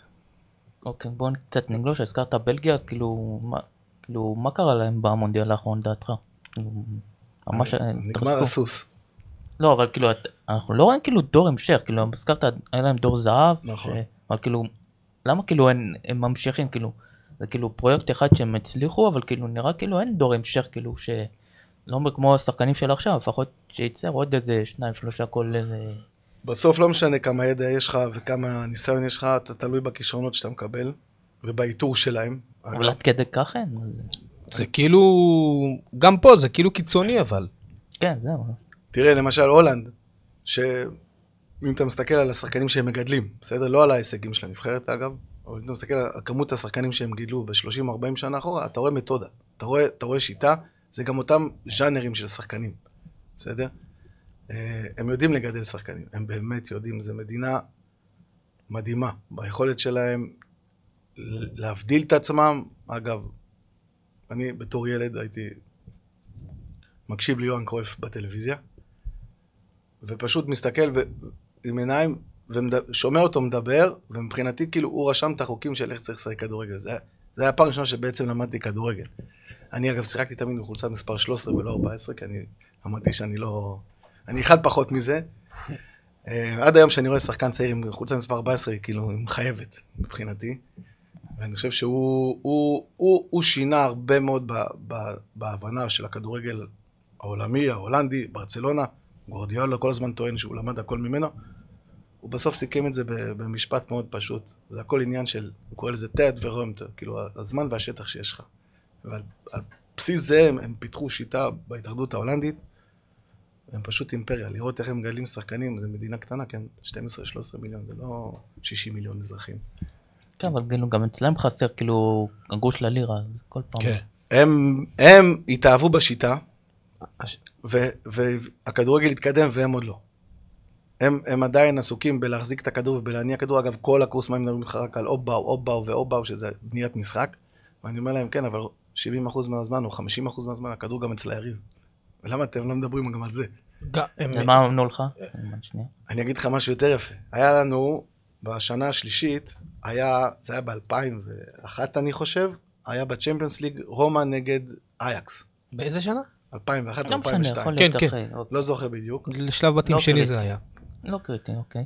אוקיי, בוא קצת נגלוש, הזכרת בלגיה, אז כאילו, מה, כאילו, מה קרה להם במונדיאל האחרון, דעתך? כאילו, ממש אה, נגמר. הסוס. לא, אבל כאילו, את- אנחנו לא רואים כאילו דור המשך, כאילו, הזכרת, היה להם דור זהב, נכון. ש- אבל כאילו, למה כאילו הם ממשיכים, כאילו, זה כאילו פרויקט אחד שהם הצליחו, אבל כאילו, נראה כאילו אין דור המשך, כאילו, ש... לא כמו השחקנים של עכשיו, לפחות שייצר עוד איזה שניים, שלושה כל איזה... בסוף לא משנה כמה ידע יש לך וכמה ניסיון יש לך, אתה תלוי בכישרונות שאתה מקבל ובאיתור שלהם. אבל עד כדי כך אין. זה כאילו, גם פה זה כאילו קיצוני אבל. כן, זהו. תראה, למשל הולנד, שאם אתה מסתכל על השחקנים שהם מגדלים, בסדר? לא על ההישגים של הנבחרת אגב, אבל אם אתה מסתכל על כמות השחקנים שהם גידלו ב-30-40 שנה אחורה, אתה רואה מתודה, אתה רואה, אתה רואה שיטה, זה גם אותם ז'אנרים של שחקנים, בסדר? אה, הם יודעים לגדל שחקנים, הם באמת יודעים, זו מדינה מדהימה ביכולת שלהם להבדיל את עצמם. אגב, אני בתור ילד הייתי מקשיב ליוהאן קרויף בטלוויזיה, ופשוט מסתכל ו... עם עיניים ושומע אותו מדבר, ומבחינתי כאילו הוא רשם את החוקים של איך צריך לשחק כדורגל. זה, זה היה הפעם הראשונה שבעצם למדתי כדורגל. אני אגב שיחקתי תמיד בחולצה מספר 13 ולא 14, כי אני אמרתי שאני לא... אני אחד פחות מזה. אה, עד היום כשאני רואה שחקן צעיר עם חולצה מספר 14, היא כאילו היא מחייבת מבחינתי. ואני חושב שהוא הוא, הוא, הוא שינה הרבה מאוד ב, ב, בהבנה של הכדורגל העולמי, ההולנדי, ברצלונה. גורדיאלה כל הזמן טוען שהוא למד הכל ממנו. הוא בסוף סיכם את זה במשפט מאוד פשוט. זה הכל עניין של, הוא קורא לזה תד ורומט, כאילו הזמן והשטח שיש לך. ועל על בסיס זה הם, הם פיתחו שיטה בהתאחדות ההולנדית. הם פשוט אימפריה, לראות איך הם מגדלים שחקנים, זה מדינה קטנה, כן, 12-13 מיליון, זה לא 60 מיליון אזרחים. כן, אבל כאילו גם אצלם חסר כאילו הגוש ללירה, אז כל פעם. כן. הם, הם התאהבו בשיטה, הש- והכדורגל התקדם והם עוד לא. הם, הם עדיין עסוקים בלהחזיק את הכדור ובלהניע כדור. אגב, כל הקורס מים מדברים לך רק על או באו, או באו ואו באו, שזה בניית משחק. ואני אומר להם, כן, אבל 70% מהזמן או 50% מהזמן הכדור גם אצל היריב. ולמה אתם לא מדברים גם על זה? גם- הם- ומה אמנו לך? אני אגיד לך משהו יותר יפה. היה לנו, בשנה השלישית, היה, זה היה ב-2001 אני חושב, היה בצ'מפיונס ליג רומא נגד אייקס. באיזה שנה? 2001 לא משנה, 2002. יכול כן, כן. אוקיי. לא זוכר בדיוק. לשלב בתים לא שני. זה היה. לא קריטי, אוקיי.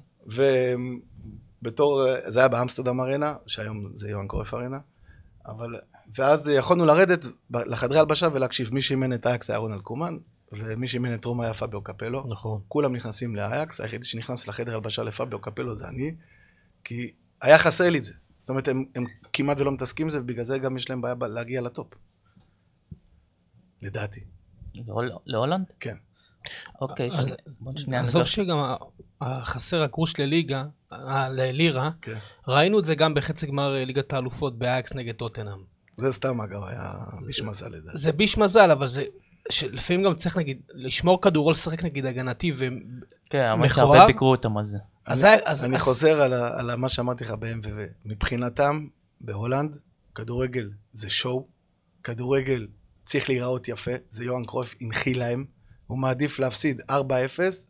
ובתור, זה היה באמסטרדם ארנה, שהיום זה יוהאן קורף ארנה, אבל, ואז יכולנו לרדת לחדרי הלבשה ולהקשיב, מי שאימן את אייקס היה רונלד קומן, ומי שאימן את רומא היה פביו קפלו. נכון. כולם נכנסים לאייקס, היחידי שנכנס לחדר הלבשה לפביו קפלו זה אני, כי היה חסר לי את זה. זאת אומרת, הם, הם כמעט ולא מתעסקים עם זה, ובגלל זה גם יש להם בעיה להגיע לטופ. לדעתי. להול- להולנד? כן. אוקיי, אז- בוא שנייה עזוב. שגם החסר הגרוש לליגה, אה, ללירה, כן. ראינו את זה גם בחצי גמר אה, ליגת האלופות באייקס נגד טוטנאם. זה סתם אגב היה ביש מזל לדעתי. זה ביש מזל, אבל זה... שלפעמים גם צריך נגיד, לשמור כדור או לשחק נגיד הגנתי, ו... כן, מכוער. שהרבה ביקרו אותם על זה. אז אני- אז- אני אז- חוזר על ה- על מה שאמרתי לך ב-MVV. מבחינתם, בהולנד, כדורגל זה שואו, כדורגל צריך להיראות יפה, זה יוהאן קרויף הנחיל להם, הוא מעדיף להפסיד 4-0,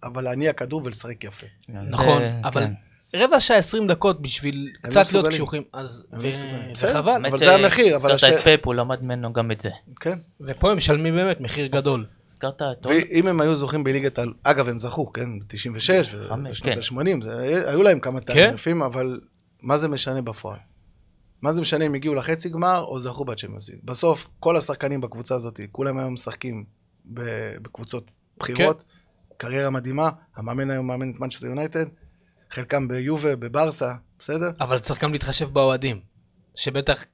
אבל להניע כדור ולשחק יפה. נכון, זה- אבל כן. רבע שעה 20 דקות בשביל הם קצת לא להיות. קשוחים, אז... לא. וחבל. האמת, אבל זה המחיר, אבל הזכרת את פפ, הוא למד ממנו גם את זה. כן. ופה הם משלמים באמת מחיר גדול. הזכרת את ואם הם היו זוכים בליגת העל... אגב, הם זכו, כן? ב-96 חמש, ובשנות כן. ה-80, היו להם כמה כן. תארים יפים, אבל מה זה משנה בפועל? מה זה משנה אם הגיעו לחצי גמר או זכו בצ'מפיונס? בסוף, כל השחקנים בקבוצה הזאת, כולם היום משחקים בקבוצות בכירות, קריירה מדהימה, המאמן היום מאמן את מנצ'סטר יונייטד, חלקם ביובה, בברסה, בסדר? אבל צריך גם להתחשב באוהדים. שבטח...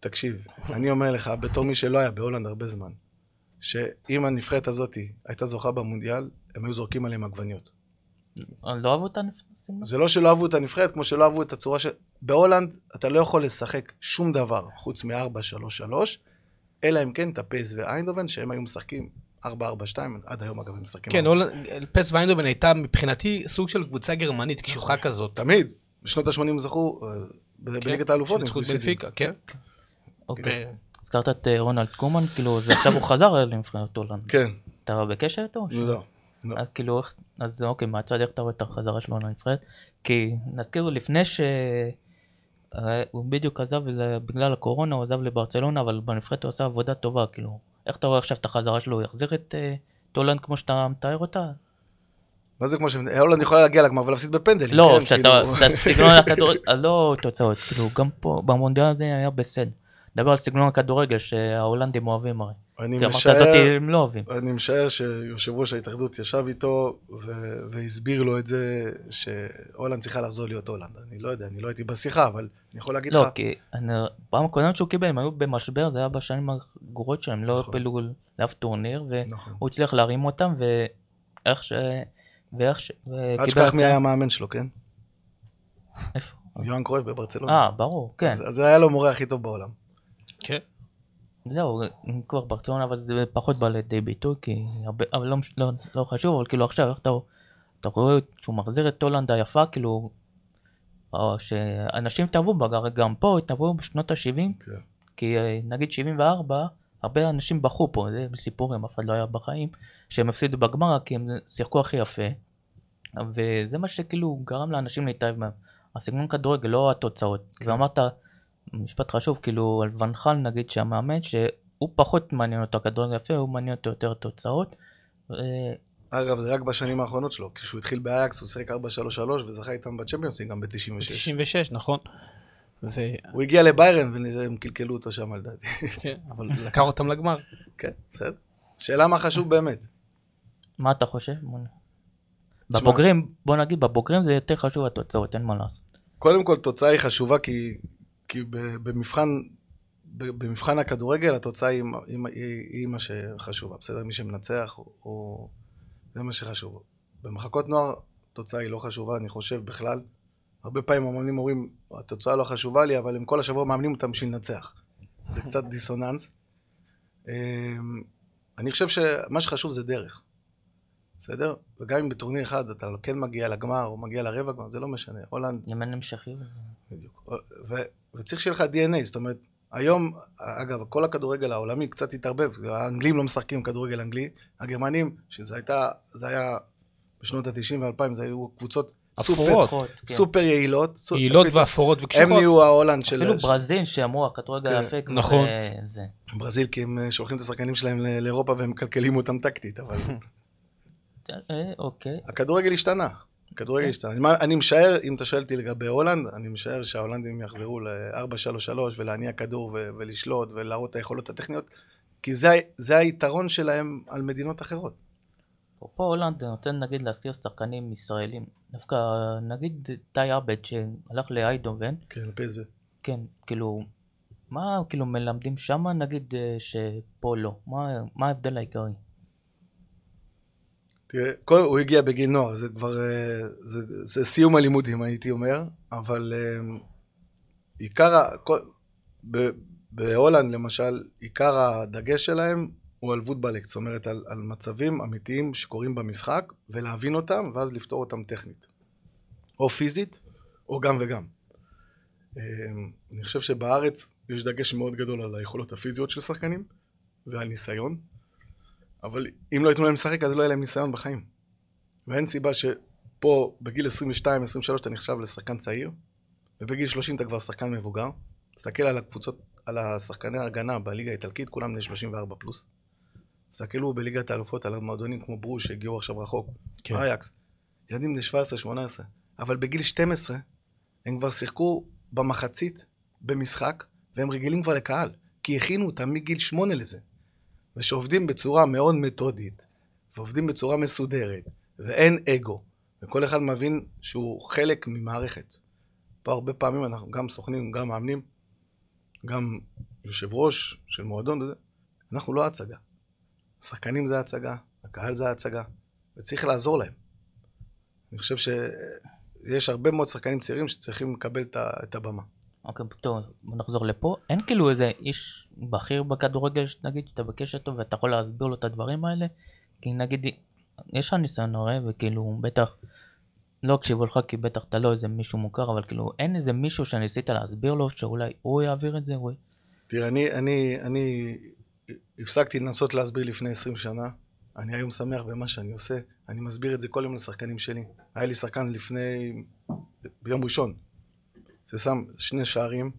תקשיב, אני אומר לך, בתור מי שלא היה בהולנד הרבה זמן, שאם הנבחרת הזאת הייתה זוכה במונדיאל, הם היו זורקים עליהם עגבניות. לא אהבו את הנפסים? זה לא שלא אהבו את הנבחרת, כמו שלא אהבו את הצורה של... בהולנד אתה לא יכול לשחק שום דבר חוץ מ-4-3-3, אלא אם כן את הפייס ואיינדובן, שהם היו משחקים 4-4-2, עד היום אגב הם משחקים. כן. הולנד- פס ויינדובן הייתה מבחינתי סוג של קבוצה גרמנית קשוחה כזאת. תמיד. בשנות ה-80 זכו אה, ב- בליגת האלופות. קויסידין. בנפיקה, כן. אוקיי, ו- הזכרת את אה, רונלד קומן, כאילו, זה עכשיו הוא חזר לנבחרת הולנד. כן, אתה בקשר איתו? לא. לא. אז כאילו, אז אוקיי, מהצד איך אתה רואה את החזרה שלו לנבחרת? כי נזכיר לפני ש... אה, הוא בדיוק עזב בגלל הקורונה, הוא עזב לברצלונה, אבל בנבחרת הוא עשה עבודה טובה, כאילו. איך אתה רואה עכשיו את החזרה שלו? הוא יחזיר את אה, הולנד כמו שאתה מתאר אותה? מה זה כמו ש... הולנד יכולה להגיע לגמר ולהפסיד בפנדלים. לא, כן, שאתה, כאילו- אתה סגנון הכדורגל, לא תוצאות, כאילו גם פה, במונדיאל הזה היה בסדר. דבר על סגנון הכדורגל שההולנדים אוהבים הרי. אני משער... הם לא אוהבים. אני משער שיושב ראש ההתאחדות ישב איתו ו- והסביר לו את זה שהולנד צריכה לחזור להיות הולנד. אני לא יודע, אני לא הייתי בשיחה, אבל אני יכול להגיד לא, לך, כי אני, פעם הקודמת שהוא קיבל, הם היו במשבר, זה היה בשנים הגרועות שלהם, לא נכון. הפלו לאף טורניר, נכון. והוא הצליח להרים אותם, ואיך ש... ואיך ש... אל תשכח מי היה המאמן שלו, כן? איפה? יוהאן קרויף בברצלונה. אה, ברור, כן. אז- אז זה היה לו מורה הכי טוב בעולם. כן. זהו, כבר ברצלונה, אבל זה פחות בא לידי ביטוי, כי הרבה, אבל לא, לא, לא חשוב, אבל כאילו עכשיו, איך אתה, אתה רואה שהוא מחזיר את הולנד היפה, כאילו, או שאנשים התאהבו בה, הרי גם פה התאהבו בשנות ה-70, כן. כי אה, נגיד 74, הרבה אנשים בכו פה, זה סיפורים, אף אחד לא היה בחיים, שהם הפסידו בגמר, כי הם שיחקו הכי יפה, וזה מה שכאילו גרם לאנשים להתאהב מהם. הסגנון כדורגל, לא התוצאות. כן. ואמרת, משפט חשוב, כאילו על ונחל נגיד שהמאמן, שהוא פחות מעניין אותו הכדורגל יפה, הוא מעניין אותו יותר תוצאות. אה, אגב, זה רק בשנים האחרונות שלו. כשהוא התחיל באייקס, הוא שיחק 4-3-3 וזכה איתם בצ'מפיונס ליג גם ב-96. 96, נכון. ו... הוא הגיע לביירן והם קלקלו אותו שם לדעתי. כן, אבל לקח אותם לגמר. כן, בסדר. שאלה מה חשוב באמת. מה אתה חושב? בבוגרים, בוא נגיד, בבוגרים זה יותר חשוב התוצאות, אין מה לעשות. קודם כל, תוצאה היא חשובה כי, כי במבחן, במבחן הכדורגל התוצאה היא, היא, היא, היא מה שחשובה, בסדר? מי שמנצח הוא, הוא... זה מה שחשוב. במחלקות נוער התוצאה היא לא חשובה, אני חושב בכלל. הרבה פעמים המאמנים אומרים, התוצאה לא חשובה לי, אבל הם כל השבוע מאמנים אותם בשביל לנצח. זה קצת דיסוננס. אמ, אני חושב שמה שחשוב זה דרך. בסדר? וגם אם בטורניר אחד אתה כן מגיע לגמר או מגיע לרבע גמר, זה לא משנה. הולנד אם אין המשכיות. בדיוק. ו- וצריך שיהיה לך DNA, זאת אומרת, היום, אגב, כל הכדורגל העולמי קצת התערבב, האנגלים לא משחקים כדורגל אנגלי, הגרמנים, שזה הייתה, זה היה בשנות ה-90 וה-2000, זה היו קבוצות סופר, אפורות. פחות, כן. סופר יעילות. סו- יעילות פתאום ואפורות הם וקשוחות. נהיו ההולנד של... אפילו ברזיל שאמרו הכדורגל כן, היפה, כבר נכון. זה-. ברזיל, כי הם אה, שולחים את השחקנים שלהם לאירופה והם מקלקלים אותם טקטית, אבל אה, אוקיי. הכדורגל השתנה. הכדורגל כן. השתנה. אני, מה- אני משער, אם אתה שואל אותי לגבי הולנד, אני משער שההולנדים יחזרו ל-4-3-3 ולהניע כדור ו- ולשלוט ולהראות את היכולות הטכניות, כי זה, זה היתרון שלהם על מדינות אחרות. פה הולנד נותן נגיד להזכיר שחקנים ישראלים. דווקא נגיד טי עבד שהלך לאיידובן, כן, פסו. כן, כאילו, מה כאילו מלמדים שמה נגיד אה, שפה לא? מה מה ההבדל העיקרי? תראה, קודם הוא הגיע בגיל נוער, זה כבר, אה, זה, זה סיום הלימודים הייתי אומר, אבל אה, עיקר, כל- בהולנד למשל, עיקר הדגש שלהם הוא על וודבלק, זאת אומרת על, על מצבים אמיתיים שקורים במשחק, ולהבין אותם, ואז לפתור אותם טכנית. או פיזית, או גם וגם. אה, אני חושב שבארץ יש דגש מאוד גדול על היכולות הפיזיות של שחקנים, ועל ניסיון. אבל אם לא ייתנו להם לשחק, אז לא יהיה להם ניסיון בחיים. ואין סיבה שפה, בגיל 22-23 אתה נחשב לשחקן צעיר, ובגיל 30 אתה כבר שחקן מבוגר. תסתכל על הקבוצות, על השחקני ההגנה בליגה האיטלקית, כולם בני 34 פלוס. תסתכלו בליגת האלופות על המועדונים כמו ברוש שהגיעו עכשיו רחוק, כן. אייקס, ילדים בני 17-18, אבל בגיל 12 הם כבר שיחקו במחצית במשחק, והם רגילים כבר לקהל, כי הכינו אותם מגיל 8 לזה. ושעובדים בצורה מאוד מתודית, ועובדים בצורה מסודרת, ואין אגו, וכל אחד מבין שהוא חלק ממערכת. פה הרבה פעמים אנחנו גם סוכנים, גם מאמנים, גם יושב ראש של מועדון וזה, אנחנו לא הצגה. השחקנים זה הצגה, הקהל זה הצגה, וצריך לעזור להם. אני חושב שיש הרבה מאוד שחקנים צעירים שצריכים לקבל את הבמה. אוקיי, טוב, נחזור לפה. אין כאילו איזה איש בכיר בכדורגל, נגיד, שאתה בקשר איתו ואתה יכול להסביר לו את הדברים האלה? כי נגיד, יש לך ניסיון הרי, וכאילו, בטח, לא הקשיבו לך כי בטח אתה לא איזה מישהו מוכר, אבל כאילו, אין איזה מישהו שניסית להסביר לו, שאולי הוא יעביר את זה, הוא... תראה, אני, אני, אני הפסקתי לנסות להסביר לפני 20 שנה. אני היום שמח במה שאני עושה. אני מסביר את זה כל יום לשחקנים שלי. היה לי שחקן לפני... ביום ראשון. ששם שני שערים,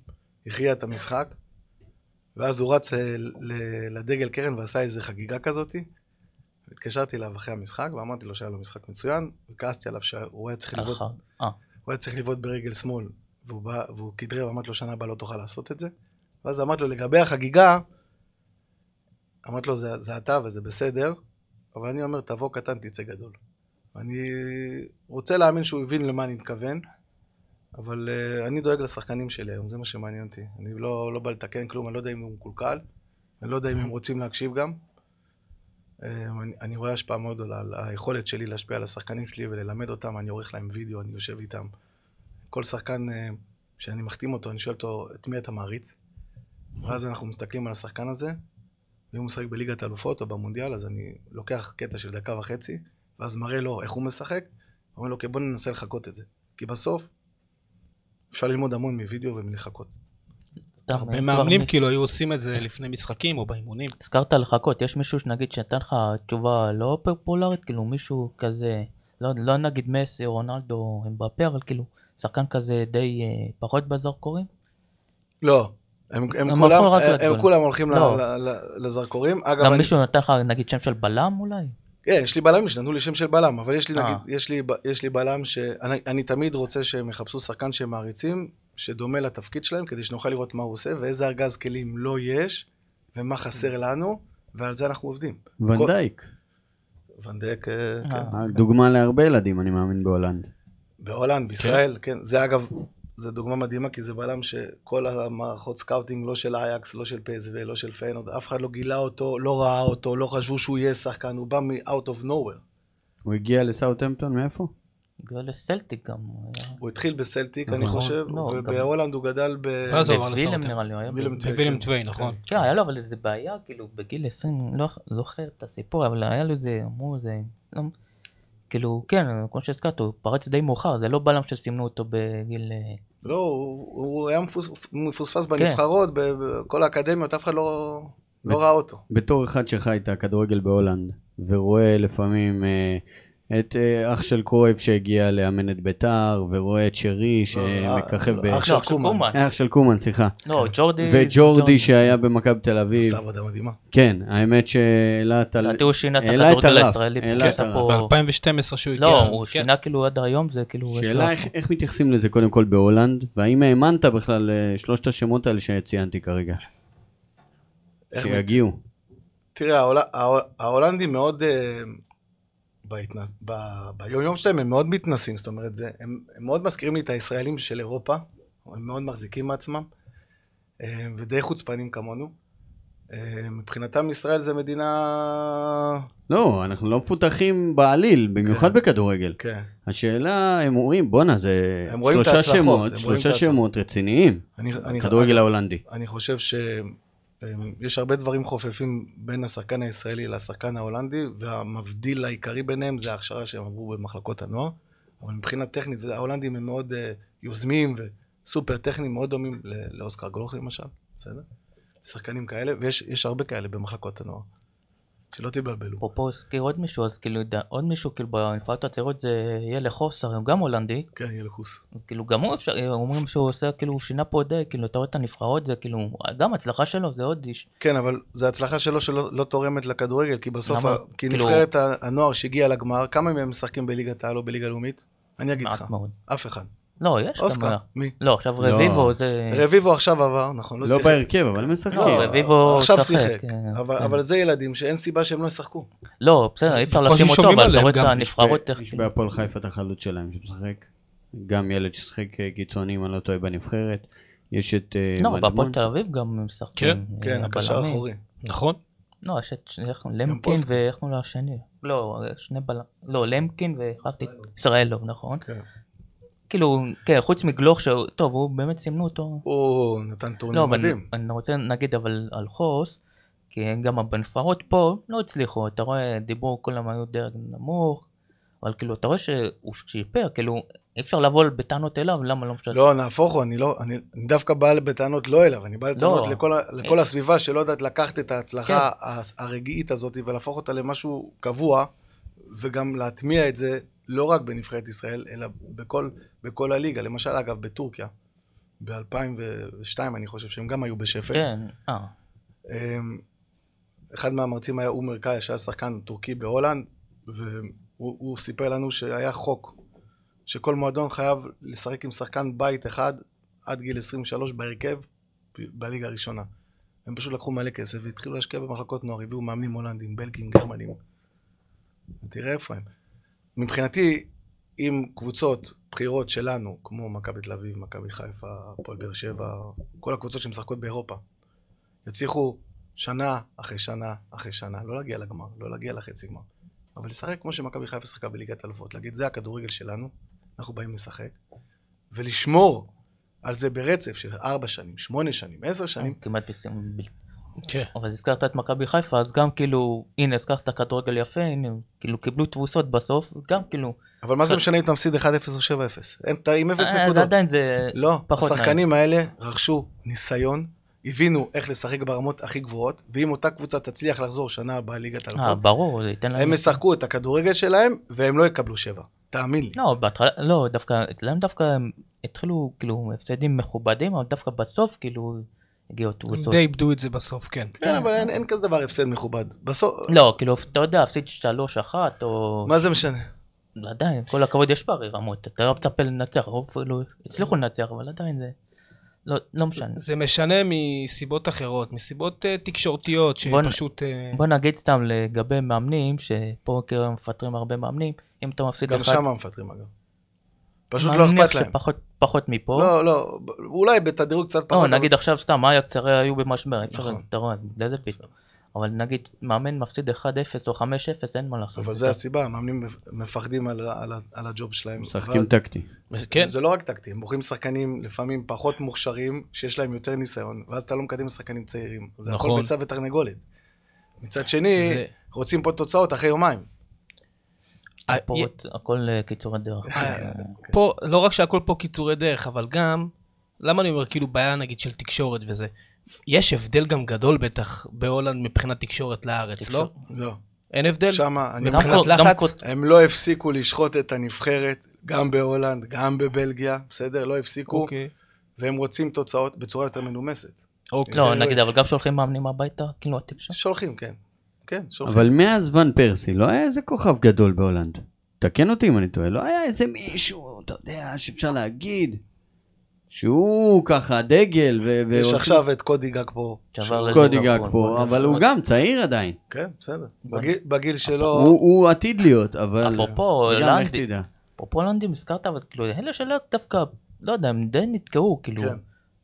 הכריע את המשחק, ואז הוא רץ אה, לדגל קרן ועשה איזה חגיגה כזאתי. התקשרתי אליו אחרי המשחק ואמרתי לו שהיה לו משחק מצוין, וכעסתי עליו שהוא היה צריך לבעוט. אה, הוא היה צריך לבעוט ברגל שמאל, והוא, בא, והוא כדרר ואמרתי לו שנה הבאה לא תוכל לעשות את זה. ואז אמרתי לו לגבי החגיגה, אמרתי לו זה, זה אתה וזה בסדר, אבל אני אומר תבוא קטן תצא גדול. אני רוצה להאמין שהוא הבין למה אני מתכוון, אבל uh, אני דואג לשחקנים שלי היום, זה מה שמעניין אותי. אני לא, לא בא לתקן כלום, אני לא יודע אם הוא מקולקל, אני לא יודע אם הם רוצים להקשיב גם. Uh, אני, אני רואה השפעה מאוד גדולה על היכולת שלי להשפיע על השחקנים שלי וללמד אותם, אני עורך להם וידאו, אני יושב איתם. כל שחקן אה, שאני מחתים אותו, אני שואל אותו, את מי אתה מעריץ? ואז אנחנו מסתכלים על השחקן הזה, ואם הוא משחק בליגת האלופות או במונדיאל, אז אני לוקח קטע של דקה וחצי, ואז מראה לו איך הוא משחק, אומר לו, אוקיי, בוא ננסה לחקות את זה. כי בסוף, אפשר ללמוד המון מווידאו ומלחקות. סתם, הרבה מאמנים כאילו היו עושים את זה לפני משחקים או באימונים. הזכרת לחכות, יש מישהו שנגיד שנתן לך תשובה לא פופולרית, כאילו מישהו כזה, לא, לא נגיד מסי רונלדו או אמבפה, אבל כאילו שחקן כזה די אה, פחות בזרקורים? לא, הם, הם, הם כולם, הם. הם הולכים לא. ל, ל, ל, לזרקורים. אגב, גם אני, מישהו נתן לך נגיד שם של בלם אולי? כן, יש לי בלמים שנתנו לי שם של בלם, אבל יש לי, אה. נגיד, יש לי, יש לי בלם שאני אני תמיד רוצה שהם יחפשו שחקן שהם מעריצים, שדומה לתפקיד שלהם, כדי שנוכל לראות מה הוא עושה, ואיזה ארגז כלים לא יש, ומה חסר לנו, ועל זה אנחנו עובדים. ונדייק. ונדק, אה, אה. כן. דוגמה להרבה ילדים, אני מאמין, בהולנד. בהולנד, בישראל, כן. זה אגב, זו דוגמה מדהימה, כי זה בלם שכל המערכות scouting, לא של אייאקס, לא של PSV, לא של פיינורד, אף אחד לא גילה אותו, לא ראה אותו, לא חשבו שהוא יהיה שחקן, הוא בא מ-out of nowhere. הוא הגיע לסאוטהמפטון, מאיפה? בגלל לסלטיק גם. הוא הוא התחיל בסלטיק, אני נכון. חושב, לא, ובהולנד הוא גדל ב... ואז הוא עבר בווילם לסאוטהמפטון. נראה לי, הוא היה וילם ב- טווי, בווילם כן. טווי, נכון. כן, היה לו אבל איזה בעיה, כאילו בגיל 20, לא לא זוכר את הסיפור, אבל היה לו איזה, אמרו איזה, לא, כאילו, כן, כמו שהזכרת, הוא פרץ די מאוחר, זה לא בלם שסימנו אותו בגיל... אה, לא, הוא, הוא היה מפוס, מפוספס כן. בנבחרות, ב- בכל האקדמיות, אף אחד לא, לא ראה אותו. בתור אחד שחי את הכדורגל בהולנד, ורואה לפעמים אה, את אה, אח של קרויף שהגיע לאמן את ביתר, ורואה את שרי שמככב לא, ב... אח של לא, קומן. אה, אח של קומן, סליחה. לא, ג'ורדי... וג'ורדי שהיה במכבי תל אביב. עשה עבודה מדהימה. כן, האמת שהעלה את ה... לדעתי הוא שינה את העלה את הכדורגל הרף, הישראלי. העלה פשוט את הרף. פה- ב-2012 שהוא הגיע. לא, הוא כן. שינה כאילו עד היום, זה כאילו... שאלה איך, מתייחסים לזה קודם כל בהולנד, והאם האמנת בכלל לשלושת השמות האלה שציינתי כרגע, איך שיגיעו. תראה, ההול... ההול... ההולנדים מאוד, אה, בהתנס... ב... ביום יום שלהם הם מאוד מתנסים, זאת אומרת, זה... הם... הם מאוד מזכירים לי את הישראלים של אירופה, הם מאוד מחזיקים מעצמם, אה, ודי חוצפנים כמונו. אה, מבחינתם ישראל זה מדינה... לא, אנחנו לא מפותחים בעליל, במיוחד כן. בכדורגל. כן. השאלה, הם אומרים, בואנה, זה רואים שלושה שמות, רואים שלושה. שמות רציניים, אני, אני, הכדורגל ההולנדי. אני חושב שיש הרבה דברים חופפים בין השחקן הישראלי לשחקן ההולנדי, והמבדיל העיקרי ביניהם זה ההכשרה שהם עברו במחלקות הנוער. אבל מבחינה טכנית, ההולנדים הם מאוד uh, יוזמים וסופר טכניים, מאוד דומים לאוסקר גולוך למשל, בסדר? שחקנים כאלה, ויש יש הרבה כאלה במחלקות הנוער. שלא תתבלבלו. אפרופו הזכיר עוד מישהו, אז כאילו, עוד מישהו, כאילו, בנפלאות הצעירות זה יהיה לחוסר, הוא גם הולנדי, כן, לחוס. אז כאילו, גם הוא אפשר, אומרים שהוא עושה, כאילו, הוא שינה פה די, כאילו, אתה רואה את הנבחרות, זה כאילו, גם הצלחה שלו, זה עוד איש. כן, אבל זו הצלחה שלו שלא לא תורמת לכדורגל, כי בסוף, למה? ה- כי כאילו- נבחרת הנוער שהגיעה לגמר, כמה מהם משחקים בליגת העל או בליגה לאומית? אני אגיד לך, מאוד. אף אחד. לא, יש אוסקר. מי? לא, עכשיו לא. רביבו זה... רביבו עכשיו עבר, נכון, לא לא. בהרכב, אבל הם משחקים. לא, רביבו עכשיו שחק, שיחק, כן, אבל כן. אבל זה ילדים שאין סיבה שהם לא ישחקו. לא, בסדר, אי אפשר להאשים אותו, אבל אתה רואה את. הנבחרות, יש. בהפועל חיפה את החלוץ שלהם שמשחק. גם ילד ששיחק אה, קיצוני, אם אני לא טועה, בנבחרת. יש את אה, לא. בהפועל תל אביב גם משחקים. כן, אה, הקשר הבלמים. האחורי. נכון? לא, יש את איך- למקין. ואיך קוראים לו השני? לא, שני בלם. לא, למקין והחלפתי את ישראלוב, נכון? כאילו, כן, חוץ מגלוך, טוב, הוא באמת סימנו אותו. הוא נתן טורניר לא, מדהים. אני רוצה להגיד אבל על חוס, כי גם בנפרות פה לא הצליחו, אתה רואה, דיברו, כולם היו דרג נמוך, אבל כאילו, אתה רואה שהוא שיפר, כאילו, אי אפשר לבוא בטענות אליו, למה לא משנה? לא, נהפוך הוא, אני לא, אני אני דווקא בא בטענות לא אליו, אני בא בטענות לא. לכל ה- לכל אה. הסביבה שלא יודעת לקחת את ההצלחה כן. הרגעית הזאת ולהפוך אותה למשהו קבוע, וגם להטמיע את זה לא רק בנבחרת ישראל, אלא בכל, בכל הליגה. למשל, אגב, בטורקיה, ב-2002 אני חושב שהם גם היו בשפל. כן, אה, אמ, אחד מהמרצים היה עומר קאיה, שהיה שחקן טורקי בהולנד, והוא הוא סיפר לנו שהיה חוק, שכל מועדון חייב לשחק עם שחקן בית אחד עד גיל 23 בהרכב בליגה הראשונה. הם פשוט לקחו מלא כסף והתחילו להשקיע במחלקות נוער, הביאו מאמנים הולנדים, בלגים, גרמנים. תראה איפה הם. מבחינתי, אם קבוצות בכירות שלנו, כמו מכבי תל אביב, מכבי חיפה, הפועל באר שבע, כל הקבוצות שמשחקות באירופה, יצליחו שנה אחרי שנה אחרי שנה, לא להגיע לגמר, לא להגיע לחצי גמר, אבל לשחק כמו שמכבי חיפה שיחקה בליגת אלופות, להגיד זה הכדורגל שלנו, אנחנו באים לשחק, ולשמור על זה ברצף של ארבע שנים, שמונה שנים, עשר שנים, כמעט בסיום בלתי. כן. אבל הזכרת את מכבי חיפה, אז גם כאילו, הנה, הזכרת כדורגל יפה, הנה, כאילו, קיבלו תבוסות בסוף, גם כאילו, אבל מה זה משנה אם אתה מפסיד 1-0 או 7-0? אין, אתה עם 0 אה, זה נקודות. עדיין זה... לא, פחות השחקנים האלה רכשו ניסיון, הבינו איך לשחק ברמות הכי גבוהות, ואם אותה קבוצה תצליח לחזור שנה הבאה ליגת אה, ברור, זה ייתן להם... הם ישחקו את הכדורגל שלהם, והם לא יקבלו שבע. תאמין לי. לא, בהתחלה, לא, דווקא, אצלם דווקא הם התחילו, כאילו, הפסדים מכובדים, אבל דווקא בסוף, כאילו, הגיעו הם תבוסות. די איבדו את זה בסוף, כן. כן, אבל אין, אין כזה דבר הפסד מכובד. בסוף, לא, כאילו, אתה יודע, הפסיד שלוש אחת, או... מה זה משנה? עדיין, כל הכבוד יש פערי רמות, אתה לא מצפה לנצח, או אפילו הצליחו לנצח, אבל עדיין זה... לא, לא משנה. זה משנה מסיבות אחרות, מסיבות אה, תקשורתיות, בוא שפשוט... אה, בוא נגיד סתם לגבי מאמנים, שפה כאילו מפטרים הרבה מאמנים, אם אתה מפסיד גם אחד... שם מפטרים אגב. פשוט לא אכפת להם. שפחות פחות מפה. לא, לא, אולי בתדירות קצת פחות. לא, אבל- נגיד עכשיו סתם, אייקס הרי היו במשבר, אפשר, נכון. אתה רואה, איזה פתאום. אבל נגיד, מאמן מפסיד 1-0 או 5-0, אין מה לעשות. אבל זה הסיבה, המאמנים מפחדים על, על, על הג'וב שלהם. משחקים אבל- טקטי. כן, זה לא רק טקטי, הם בוחרים שחקנים לפעמים פחות מוכשרים, שיש להם יותר ניסיון, ואז אתה לא מקדם שחקנים צעירים. זה הכל נכון. ביצה ותרנגולת. מצד שני, זה- רוצים פה תוצאות אחרי יומיים. אה, הכל אה, קיצורי דרך. אה, פה, לא רק שהכל פה קיצורי דרך, אבל גם, למה אני אומר כאילו בעיה נגיד של תקשורת וזה? יש הבדל גם גדול בטח בהולנד מבחינת תקשורת לארץ, לא? לא. אין הבדל? שמה, אני מבחינת לחץ? הם לא הפסיקו לשחוט את הנבחרת, גם בהולנד, גם בבלגיה, בסדר? לא הפסיקו, אוקיי. והם רוצים תוצאות בצורה יותר מנומסת. אוקיי. לא, נגיד, אבל גם שולחים מאמנים הביתה, כאילו, התקשורת. שולחים, כן. כן, שולחים. אבל מאז ון פרסי לא היה איזה כוכב גדול בהולנד. תקן אותי אם אני טועה, לא היה איזה מישהו, אתה יודע, שאפשר להגיד, שהוא ככה דגל ו... יש והולכים- עכשיו את קודי גאקפו. קודי גאקפו, אבל הוא גם צעיר עדיין. כן, בסדר. בגיל- בגיל שלו... הוא הוא עתיד להיות, אבל... אפרופו גם איך הולנדי, תדע. אפרופו הולנדים הזכרת, אבל כאילו, אלה שלא דווקא, לא יודע, הם די נתקעו, כאילו, כן.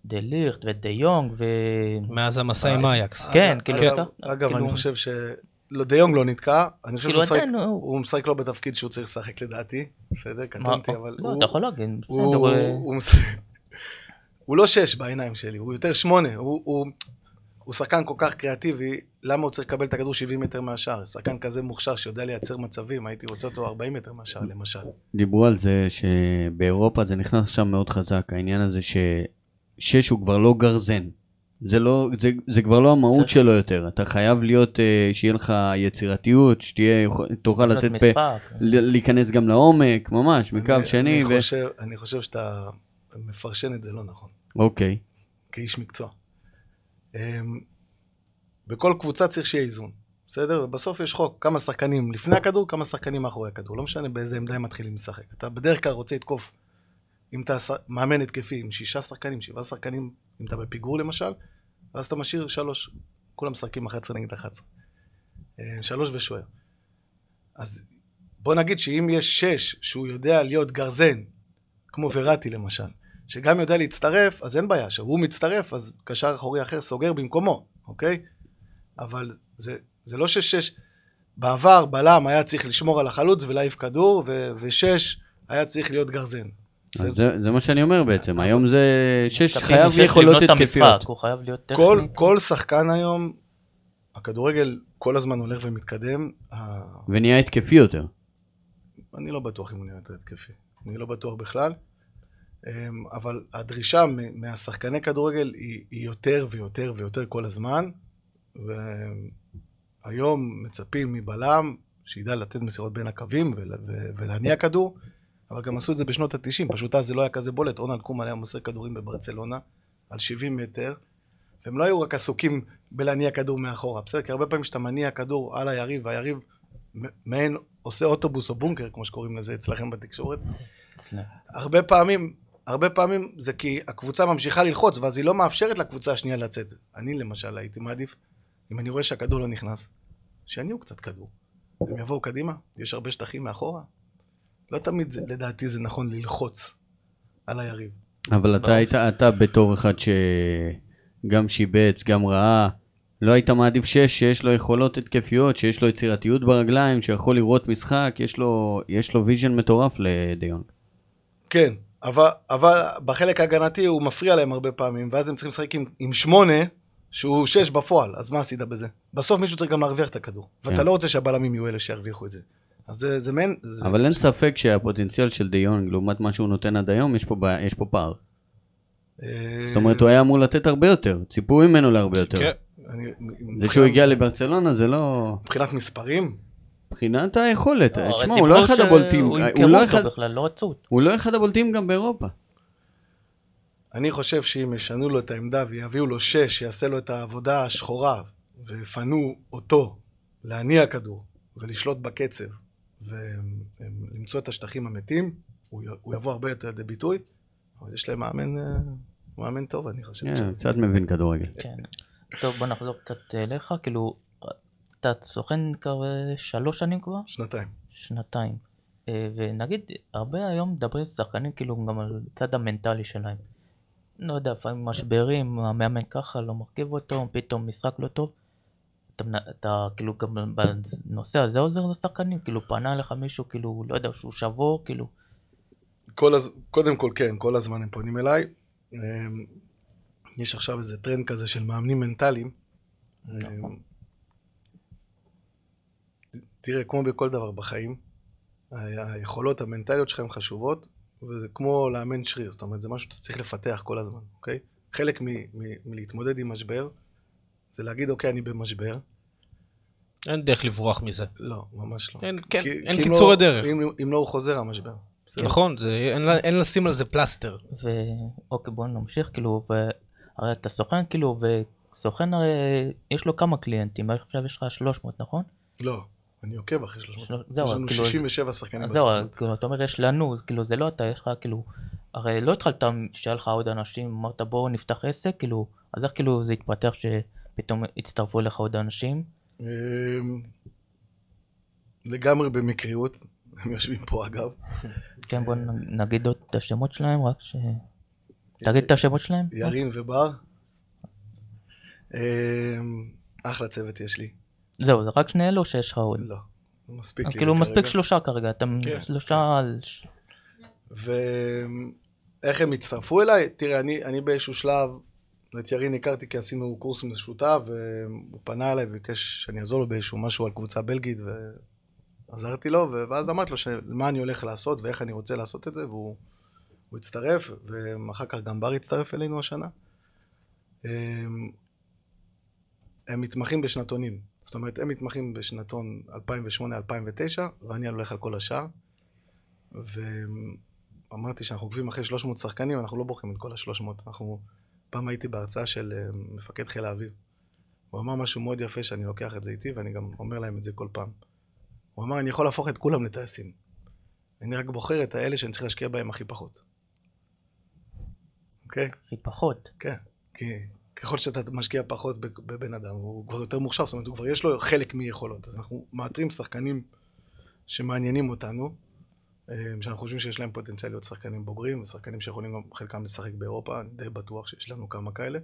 דה ליכט ודה יונג ו... מאז המסע עם אייקס. כן, כאילו, אגב- אתה- אגב, כאילו- אני חושב ש... לא, דיונג לא נתקע, אני חושב כאילו, שהוא משחק- הוא- לא בתפקיד שהוא צריך לשחק לדעתי, בסדר, מה- קטונתי, אבל לא, הוא... אתה יכול להגיד, הוא- אה, לא שש בעיניים שלי, הוא יותר שמונה, הוא- הוא שחקן כל כך קריאטיבי, למה הוא צריך לקבל את הכדור 70 מטר מהשער? שחקן כזה מוכשר שיודע לייצר מצבים, הייתי רוצה אותו 40 מטר מהשער למשל. דיברו על זה שבאירופה זה נכנס שם מאוד חזק, העניין הזה ששש הוא כבר לא גרזן. זה, לא, זה, זה כבר לא המהות צריך- שלו יותר, אתה חייב להיות, אה, שיהיה לך יצירתיות, שתהיה, תוכל לתת, פה, משחק. ל- להיכנס גם לעומק, ממש, מקו אני- שני, אני ו... חושב- אני חושב שאתה מפרשן את זה לא נכון. אוקיי, כאיש מקצוע. אמ, בכל קבוצה צריך שיהיה איזון, בסדר? ובסוף יש חוק, כמה שחקנים לפני הכדור, כמה שחקנים מאחורי הכדור. לא משנה באיזה עמדה הם מתחילים לשחק. אתה בדרך כלל רוצה לתקוף, אם אתה מאמן התקפי עם שישה שחקנים, שבעה שחקנים, אם אתה בפיגור למשל, ואז אתה משאיר שלוש, כולם משחקים 11 נגד 11. אה, שלוש ושוער. אז בוא נגיד שאם יש שש שהוא יודע להיות גרזן, כמו וראטי למשל, שגם יודע להצטרף, אז אין בעיה, שהוא מצטרף, אז קשר אחורי אחר סוגר במקומו, אוקיי? אבל זה, זה לא ששש, בעבר בלם היה צריך לשמור על החלוץ ולהעיף כדור, ושש היה צריך להיות גרזן. אז זה, זה מה שאני אומר בעצם, היום זה שש חייב יכולות התקפיות. הוא חייב להיות טכני. כל, כל שחקן היום, הכדורגל כל הזמן הולך ומתקדם, ונהיה התקפי יותר. אני לא בטוח אם הוא נראה יותר התקפי. אני לא בטוח בכלל. אמ, אבל הדרישה מהשחקני כדורגל היא, יותר ויותר ויותר כל הזמן. והיום מצפים מבלם שידע לתת מסירות בין הקווים ולהניע כדור, אבל גם עשו את זה בשנות ה-90, פשוט אז זה לא היה כזה בולט. רונלד קומן היה מוסר כדורים בברצלונה על 70 מטר, והם לא היו רק עסוקים בלהניע כדור מאחורה, בסדר? כי הרבה פעמים כשאתה מניע כדור על היריב, והיריב מעין עושה אוטובוס או בונקר, כמו שקוראים לזה אצלכם בתקשורת. הרבה פעמים, הרבה פעמים זה כי הקבוצה ממשיכה ללחוץ, ואז היא לא מאפשרת לקבוצה השנייה לצאת. אני למשל הייתי מעדיף, אם אני רואה שהכדור לא נכנס, שיניעו קצת כדור. הם יבואו קדימה, יש הרבה שטחים מאחורה. לא תמיד, זה, לדעתי, זה נכון ללחוץ על היריב. אבל אתה. היית, אתה בתור אחד שגם שיבץ, גם ראה, לא היית מעדיף שש שיש לו יכולות התקפיות, שיש לו יצירתיות ברגליים, שיכול לראות משחק, יש לו, יש לו vision מטורף לדה יונג. כן, אבל, אבל בחלק ההגנתי הוא מפריע להם הרבה פעמים, ואז הם צריכים לשחק עם, עם שמונה, שהוא שש בפועל, אז מה עשית בזה? בסוף מישהו צריך גם להרוויח את הכדור. ואתה כן. לא רוצה שהבלמים יהיו אלה שירוויחו את זה. אז זה, זה מעין... זה- אבל אין ספק שהפוטנציאל של דיונג, לעומת מה שהוא נותן עד היום, יש פה, בעיה- יש פה פער. אה, זאת אומרת, הוא היה אמור לתת הרבה יותר, ציפו ממנו להרבה יותר. כן. אני- זה שהוא הגיע לברצלונה זה לא... מבחינת מספרים, מבחינת היכולת, לא, תשמע, הוא לא אחד הבולטים, הוא ימכרו לא לא. הוא לא אחד הבולטים גם באירופה. אני חושב שאם ישנו לו את העמדה ויביאו לו שש, שיעשה לו את העבודה השחורה, ויפנו אותו להניע כדור ולשלוט בקצב ולמצוא את השטחים המתים, הוא יבוא הרבה יותר לידי ביטוי, אבל יש להם מאמן, אה, מאמן טוב, אני חושב. כן, קצת מבין כדורגל. כן. טוב, בוא נחזור קצת אליך, כאילו, אתה סוכן כבר שלוש שנים כבר? שנתיים. שנתיים. אה, ונגיד, הרבה היום מדברים שחקנים כאילו גם על הצד המנטלי שלהם. לא יודע, לפעמים משברים, המאמן ככה, לא מרכיב אותו, פתאום משחק לא טוב. אתה, אתה כאילו גם בנושא הזה עוזר לשחקנים? כאילו פנה אליך מישהו, כאילו, לא יודע, שהוא שבור, כאילו, כל הז... קודם כל, כן, כל הזמן הם פונים אליי. אמ, יש עכשיו איזה טרנד כזה של מאמנים מנטליים. אמ, תראה, כמו בכל דבר בחיים, היכולות המנטליות שלך הן חשובות, וזה כמו לאמן שריר, זאת אומרת, זה משהו שאתה צריך לפתח כל הזמן, אוקיי? חלק מ- מ- מלהתמודד עם משבר, זה להגיד, אוקיי, אני במשבר. אין דרך לברוח מזה. לא, ממש לא. אין- כן, כי- אין כי אם קיצורי לא- דרך. אם, אם לא, הוא חוזר המשבר. בסדר? נכון, זה- אין אין לשים על זה פלסטר. ואוקיי בוא נמשיך כאילו והרי אתה סוכן כאילו וסוכן הרי יש לו כמה קליינטים עכשיו יש לך 300 נכון? לא, אני עוקב אחרי 300. של- זהו, יש לנו כאילו, 67 שחקנים אז זהו בסוכנות. כאילו אתה אומר יש לנו כאילו זה לא אתה יש לך כאילו הרי לא התחלת שהיה לך עוד אנשים אמרת בואו נפתח עסק כאילו אז איך כאילו זה התפתח שפתאום הצטרפו אליך עוד אנשים אמ, לגמרי במקריות, הם יושבים פה אגב. כן בוא נגיד עוד את השמות שלהם רק ש... תגיד את השמות שלהם. ירין ובר. אמ, אחלה צוות יש לי. זהו, זה רק שני אלו או שיש לך עוד? לא, מספיק לי כאילו. מספיק שלושה כרגע, אתם כן. שלושה על... ואיך הם הצטרפו אליי? תראה, אני, אני באיזשהו שלב, את ירין הכרתי כי עשינו קורס משותף, והוא פנה אליי וביקש שאני אעזור לו באיזשהו משהו על קבוצה בלגית, ועזרתי לו, ואז אמרתי לו מה אני הולך לעשות ואיך אני רוצה לעשות את זה, והוא הוא הצטרף, ואחר כך גם בר הצטרף אלינו השנה. הם, הם מתמחים בשנתונים, זאת אומרת, הם מתמחים בשנתון 2008-2009, ואני הולך על כל השאר. ואמרתי שאנחנו עוקבים אחרי 300 שחקנים, אנחנו לא בוחרים את כל ה-300. אנחנו... פעם הייתי בהרצאה של אה, מפקד חיל האוויר. הוא אמר משהו מאוד יפה שאני לוקח את זה איתי, ואני גם אומר להם את זה כל פעם. הוא אמר, אני יכול להפוך את כולם לטייסים. אני רק בוחר את האלה שאני צריך להשקיע בהם הכי פחות. אוקיי? הכי פחות. כן. כי ככל שאתה משקיע פחות בב- בבן אדם, הוא כבר יותר מוכשר, זאת אומרת, הוא כבר יש לו חלק מיכולות. אז אנחנו מאתרים שחקנים שמעניינים אותנו, שאנחנו חושבים שיש להם פוטנציאל להיות שחקנים בוגרים, ושחקנים שיכולים גם חלקם לשחק באירופה, אני די בטוח שיש לנו כמה כאלה,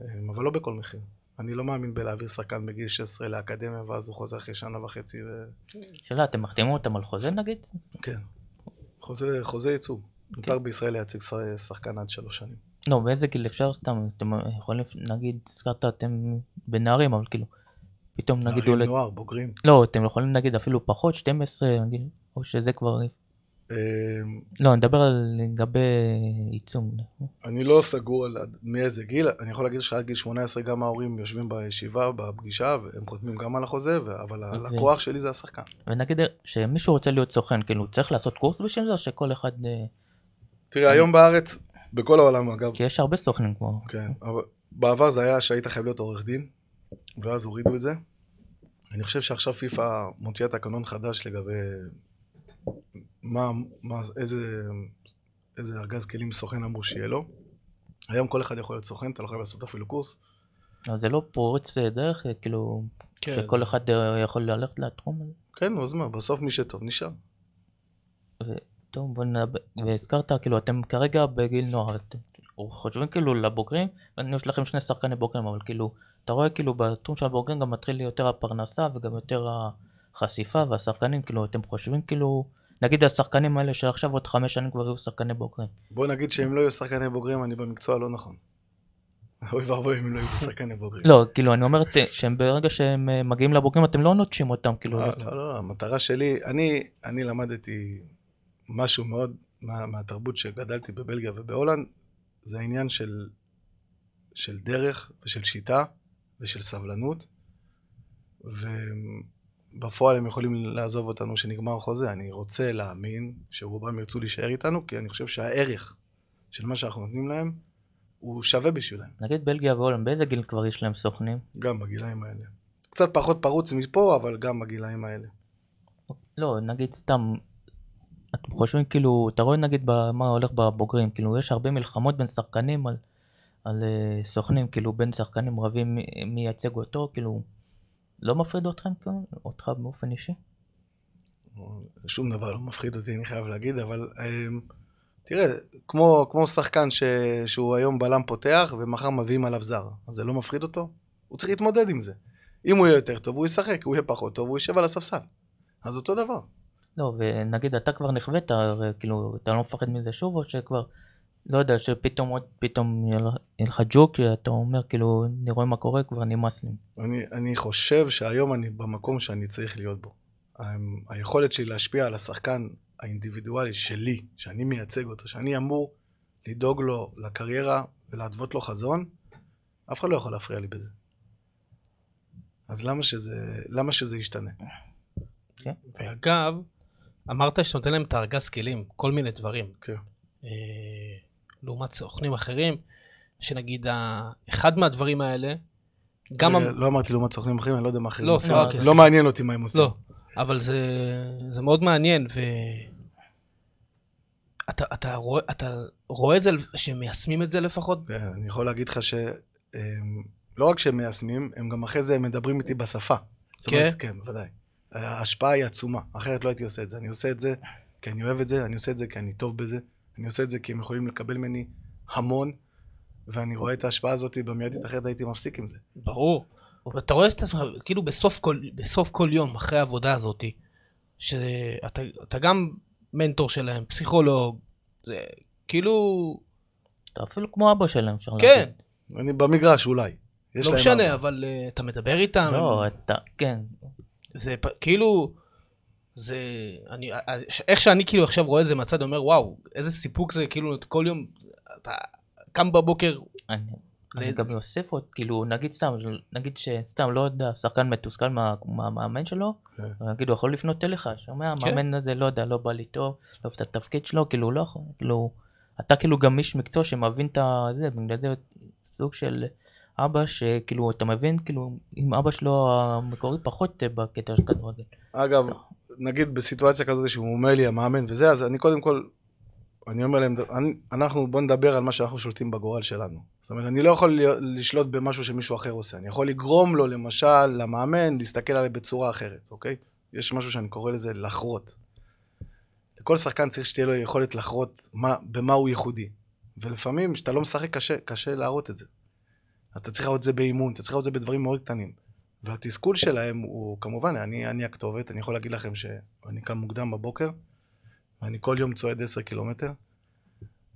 אה, אבל לא בכל מחיר. אני לא מאמין בלהעביר שחקן בגיל 16 לאקדמיה, ואז הוא חוזר אחרי שנה וחצי, ו... שאלה, אתם מחתימים אותם על חוזה נגיד? כן. חוזה, חוזה ייצוג. מותר בישראל להציג שחקן עד שלוש שנים. לא, באיזה גיל אפשר סתם, אתם יכולים, נגיד, הזכרת אתם בנערים, אבל כאילו, פתאום נגיד נערים. נוער, בוגרים. לא, אתם יכולים נגיד אפילו פחות, 12, נגיד, או שזה כבר... אה, לא, אני מדבר על לגבי עיצום. אני לא סגור על מאיזה גיל, אני יכול להגיד שעד גיל 18 גם ההורים יושבים בישיבה, בפגישה, והם חותמים גם על החוזה, אבל הלקוח שלי זה השחקן. ונגיד שמישהו רוצה להיות סוכן, כאילו, צריך לעשות קורס בשביל זה, או שכל אחד... אה, תראה, היום בארץ, בכל העולם אגב, כי יש הרבה סוכנים כמו... כן, אבל בעבר זה היה שהיית חייב להיות עורך דין, ואז הורידו את זה. אני חושב שעכשיו פיפ"א מוציאה תקנון חדש לגבי מה, מה, איזה, איזה ארגז כלים סוכן אמור שיהיה לו. היום כל אחד יכול להיות סוכן, אתה לא חייב לעשות אפילו קורס. אז זה לא פורץ דרך, כאילו, כן. שכל אחד אה, יכול ללכת לתחום הזה? כן, אז מה, בסוף מי שטוב נשאר. טוב, בוא נדבר, והזכרת, כאילו, אתם כרגע בגיל נוער, אתם חושבים כאילו לבוגרים, יש לכם שני שחקני בוגרים, אבל כאילו, אתה רואה כאילו בתחום של הבוגרים גם מתחיל יותר הפרנסה וגם יותר החשיפה והשחקנים, כאילו, אתם חושבים כאילו, נגיד השחקנים האלה שעכשיו עוד חמש שנים כבר יהיו שחקני בוגרים. בוא נגיד שאם לא יהיו שחקני בוגרים, אני במקצוע לא נכון. אוי ואבוי אם לא יהיו שחקני בוגרים. לא, כאילו, אני אומר שהם ברגע שהם אה, מגיעים לבוגרים, אתם לא נוטשים אותם, כאילו, לא, לא, לא, המטרה שלי, אני, אני למדתי משהו מאוד מה, מהתרבות שגדלתי בבלגיה ובהולנד, זה העניין של, של דרך ושל שיטה ושל סבלנות, ובפועל הם יכולים לעזוב אותנו שנגמר חוזה. אני רוצה להאמין שרובם ירצו להישאר איתנו, כי אני חושב שהערך של מה שאנחנו נותנים להם, הוא שווה בשבילם, נגיד בלגיה והולנד, באיזה גיל כבר יש להם סוכנים? גם בגילאים האלה. קצת פחות פרוץ מפה, אבל גם בגילאים האלה. לא, נגיד סתם, אתם חושבים כאילו, אתה רואה נגיד מה הולך בבוגרים, כאילו יש הרבה מלחמות בין שחקנים על, על אה, סוכנים, כאילו בין שחקנים רבים מי ייצג אותו, כאילו, לא מפריד אתכם, אותך באופן אישי? שום דבר לא מפחיד אותי, אני חייב להגיד, אבל אמ, תראה, כמו, כמו שחקן ש, שהוא היום בלם פותח ומחר מביאים עליו זר, אז זה לא מפחיד אותו? הוא צריך להתמודד עם זה. אם הוא יהיה יותר טוב, הוא ישחק, הוא יהיה פחות טוב, הוא יושב על הספסל. אז אותו דבר. לא, ונגיד אתה כבר נכווית, כאילו, אתה לא מפחד מזה שוב, או שכבר, לא יודע, שפתאום עוד, פתאום יהיה לך- ג'וק, אתה אומר כאילו, אני רואה מה קורה, כבר נמאס לי. אני, אני חושב שהיום אני במקום שאני צריך להיות בו. היכולת שלי להשפיע על השחקן האינדיבידואלי שלי, שאני מייצג אותו, שאני אמור לדאוג לו לקריירה ולהתוות לו חזון, אף אחד לא יכול להפריע לי בזה. אז למה שזה, למה שזה ישתנה? ואגב, אמרת שאתה נותן להם את הארגז כלים, כל מיני דברים. כן. אה, לעומת סוכנים אחרים, שנגיד, אחד מהדברים האלה, גם... לא אמרתי לעומת סוכנים אחרים, אני לא יודע מה אחרים לא, עושים. לא סליחה. מעניין אותי מה הם עושים. לא, אבל זה, זה מאוד מעניין, ו... אתה, אתה, רואה, אתה רואה את זה, שהם מיישמים את זה לפחות? כן, אני יכול להגיד לך שלא רק שהם מיישמים, הם גם אחרי זה מדברים איתי בשפה. זאת אומרת, כן, בוודאי. ההשפעה היא עצומה, אחרת לא הייתי עושה את זה. אני עושה את זה כי אני אוהב את זה, אני עושה את זה כי אני טוב בזה, אני עושה את זה כי הם יכולים לקבל ממני המון, ואני רואה את ההשפעה הזאת במיידית, אחרת הייתי מפסיק עם זה. ברור. ואתה רואה את עצמך, כאילו בסוף כל, בסוף כל יום, אחרי העבודה הזאת, שאתה אתה גם מנטור שלהם, פסיכולוג, זה כאילו... אתה אפילו כמו אבא שלהם, אפשר כן, להגיד. אני במגרש אולי. לא משנה, אבא. אבל uh, אתה מדבר איתם, לא, הם- אתה, כן. זה פ- כאילו... זה... אני, איך שאני כאילו עכשיו רואה את זה מהצד, אומר, וואו, איזה סיפוק זה, כאילו, כל יום, אתה קם בבוקר, אני, אני ל- גם אוסיף עוד, כאילו, נגיד סתם, נגיד שסתם, לא יודע, שחקן מתוסכל מה- מהמאמן שלו, כן. נגיד, הוא יכול לפנות אליך, שומע, המאמן הזה, לא יודע, לא בא לי טוב, לא אוהב את התפקיד שלו, כאילו, הוא לא יכול, כאילו, אתה כאילו גם איש מקצוע שמבין את זה, בגלל זה סוג של אבא שכאילו, אתה מבין, כאילו, אם אבא שלו המקורי פחות בקטע של כדורגל. אגב, נגיד בסיטואציה כזאת שהוא אומר לי המאמן וזה, אז אני קודם כל, אני אומר להם, אני, אנחנו, בוא נדבר על מה שאנחנו שולטים בגורל שלנו. זאת אומרת, אני לא יכול לשלוט במשהו שמישהו אחר עושה. אני יכול לגרום לו, למשל, למאמן, להסתכל עליי בצורה אחרת, אוקיי? יש משהו שאני קורא לזה לחרות. לכל שחקן צריך שתהיה לו יכולת לחרות מה, במה הוא ייחודי. ולפעמים, כשאתה לא משחק, קשה, קשה להראות את זה. אז אתה צריך להראות את זה באימון, אתה צריך להראות את זה בדברים מאוד קטנים. והתסכול שלהם הוא כמובן, אני, אני הכתובת, אני יכול להגיד לכם שאני קם מוקדם בבוקר, ואני כל יום צועד 10 קילומטר,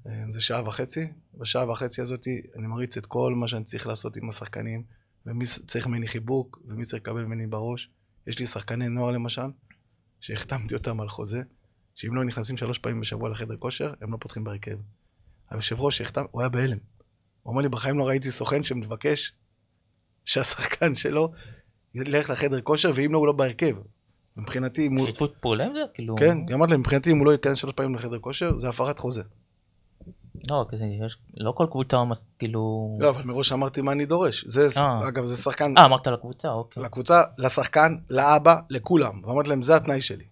אה, זה שעה וחצי, בשעה וחצי הזאת אני מריץ את כל מה שאני צריך לעשות עם השחקנים, ומי צריך ממני חיבוק, ומי צריך לקבל ממני בראש. יש לי שחקני נוער למשל, שהחתמתי אותם על חוזה, שאם לא נכנסים שלוש פעמים בשבוע לחדר כושר, הם לא פותחים בהרכב. היושב ראש שהחתם, הוא היה בהלם. הוא אומר לי, בחיים לא ראיתי סוכן שמבקש שהשחקן שלו ילך לחדר כושר, ואם לא, הוא לא בהרכב. מבחינתי, אם הוא... שיתפו פעולה עם זה? כאילו... כן, אמרתי להם, מבחינתי, אם הוא לא ייכנס שלוש פעמים לחדר כושר, זה הפרת חוזה. לא, יש, לא כל קבוצה, כאילו... לא, אבל מראש אמרתי מה אני דורש. זה, אה. אגב, זה שחקן, אה, אמרת לקבוצה, אוקיי. לקבוצה, לשחקן, לאבא, לכולם. ואמרתי להם, זה התנאי שלי.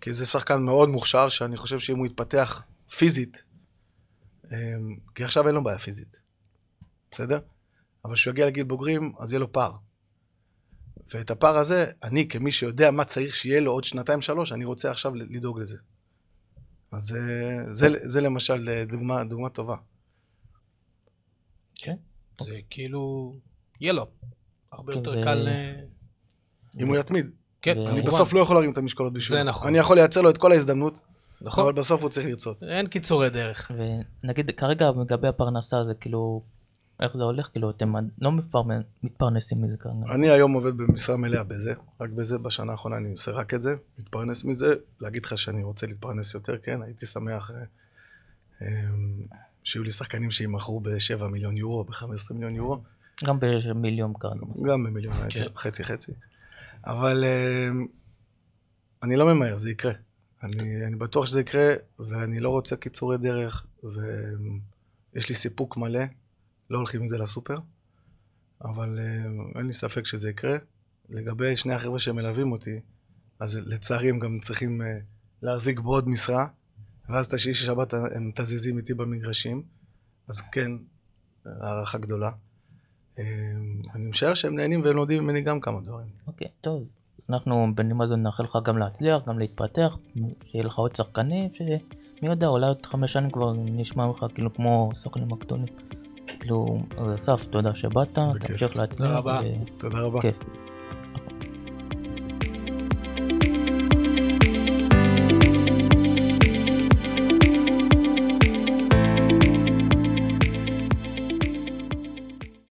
כי זה שחקן מאוד מוכשר, שאני חושב שאם הוא יתפתח פיזית, אמ, כי עכשיו אין לו בעיה פיזית, בסדר? אבל כשהוא יגיע לגיל בוגרים, אז יהיה לו פער. ואת הפער הזה, אני כמי שיודע מה צריך שיהיה לו עוד שנתיים-שלוש, אני רוצה עכשיו לדאוג לזה. אז אה, זה, זה למשל אה, דוגמה, דוגמה טובה. כן, זה כאילו, יהיה לו. הרבה כן, יותר זה- קל... אה, אם הוא יתמיד. כן, זה- אני. בסוף לא יכול להרים את המשקולות בשבילו. זה נכון. אני יכול לייצר לו את כל ההזדמנות, נכון, אבל בסוף הוא צריך לרצות. אין קיצורי דרך. ונגיד כרגע לגבי הפרנסה זה כאילו, איך זה הולך? כאילו אתם לא מתפרנ- מתפרנסים מזה כרגע. אני היום עובד במשרה מלאה בזה, רק בזה, בשנה האחרונה אני עושה רק את זה, מתפרנס מזה. להגיד לך שאני רוצה להתפרנס יותר, כן, הייתי שמח אה, אה, שיהיו לי שחקנים שימכרו ב-7 מיליון יורו, ב-15 מיליון יורו, גם במיליון כרגע. גם במיליון, כן. חצי חצי. אבל אה, אני לא ממהר, זה יקרה. אני, אני בטוח שזה יקרה, ואני לא רוצה קיצורי דרך, ויש לי סיפוק מלא, לא הולכים עם זה לסופר, אבל אה, אין לי ספק שזה יקרה. לגבי שני החבר'ה שמלווים אותי, אז לצערי הם גם צריכים אה, להחזיק בעוד משרה, ואז את השישי שבת הם תזיזים איתי במגרשים, אז כן, הערכה גדולה. אה, אני משער שהם נהנים והם לומדים ממני גם כמה דברים. אוקיי, טוב. אנחנו בנימה זו נאחל לך גם להצליח, גם להתפתח, שיהיה לך עוד שחקנים, שמי יודע, אולי עוד חמש שנים כבר נשמע ממך כאילו כמו סוכנים הגדולים. כאילו, אסף, תודה שבאת. תמשיך להצליח. תודה רבה. תודה רבה.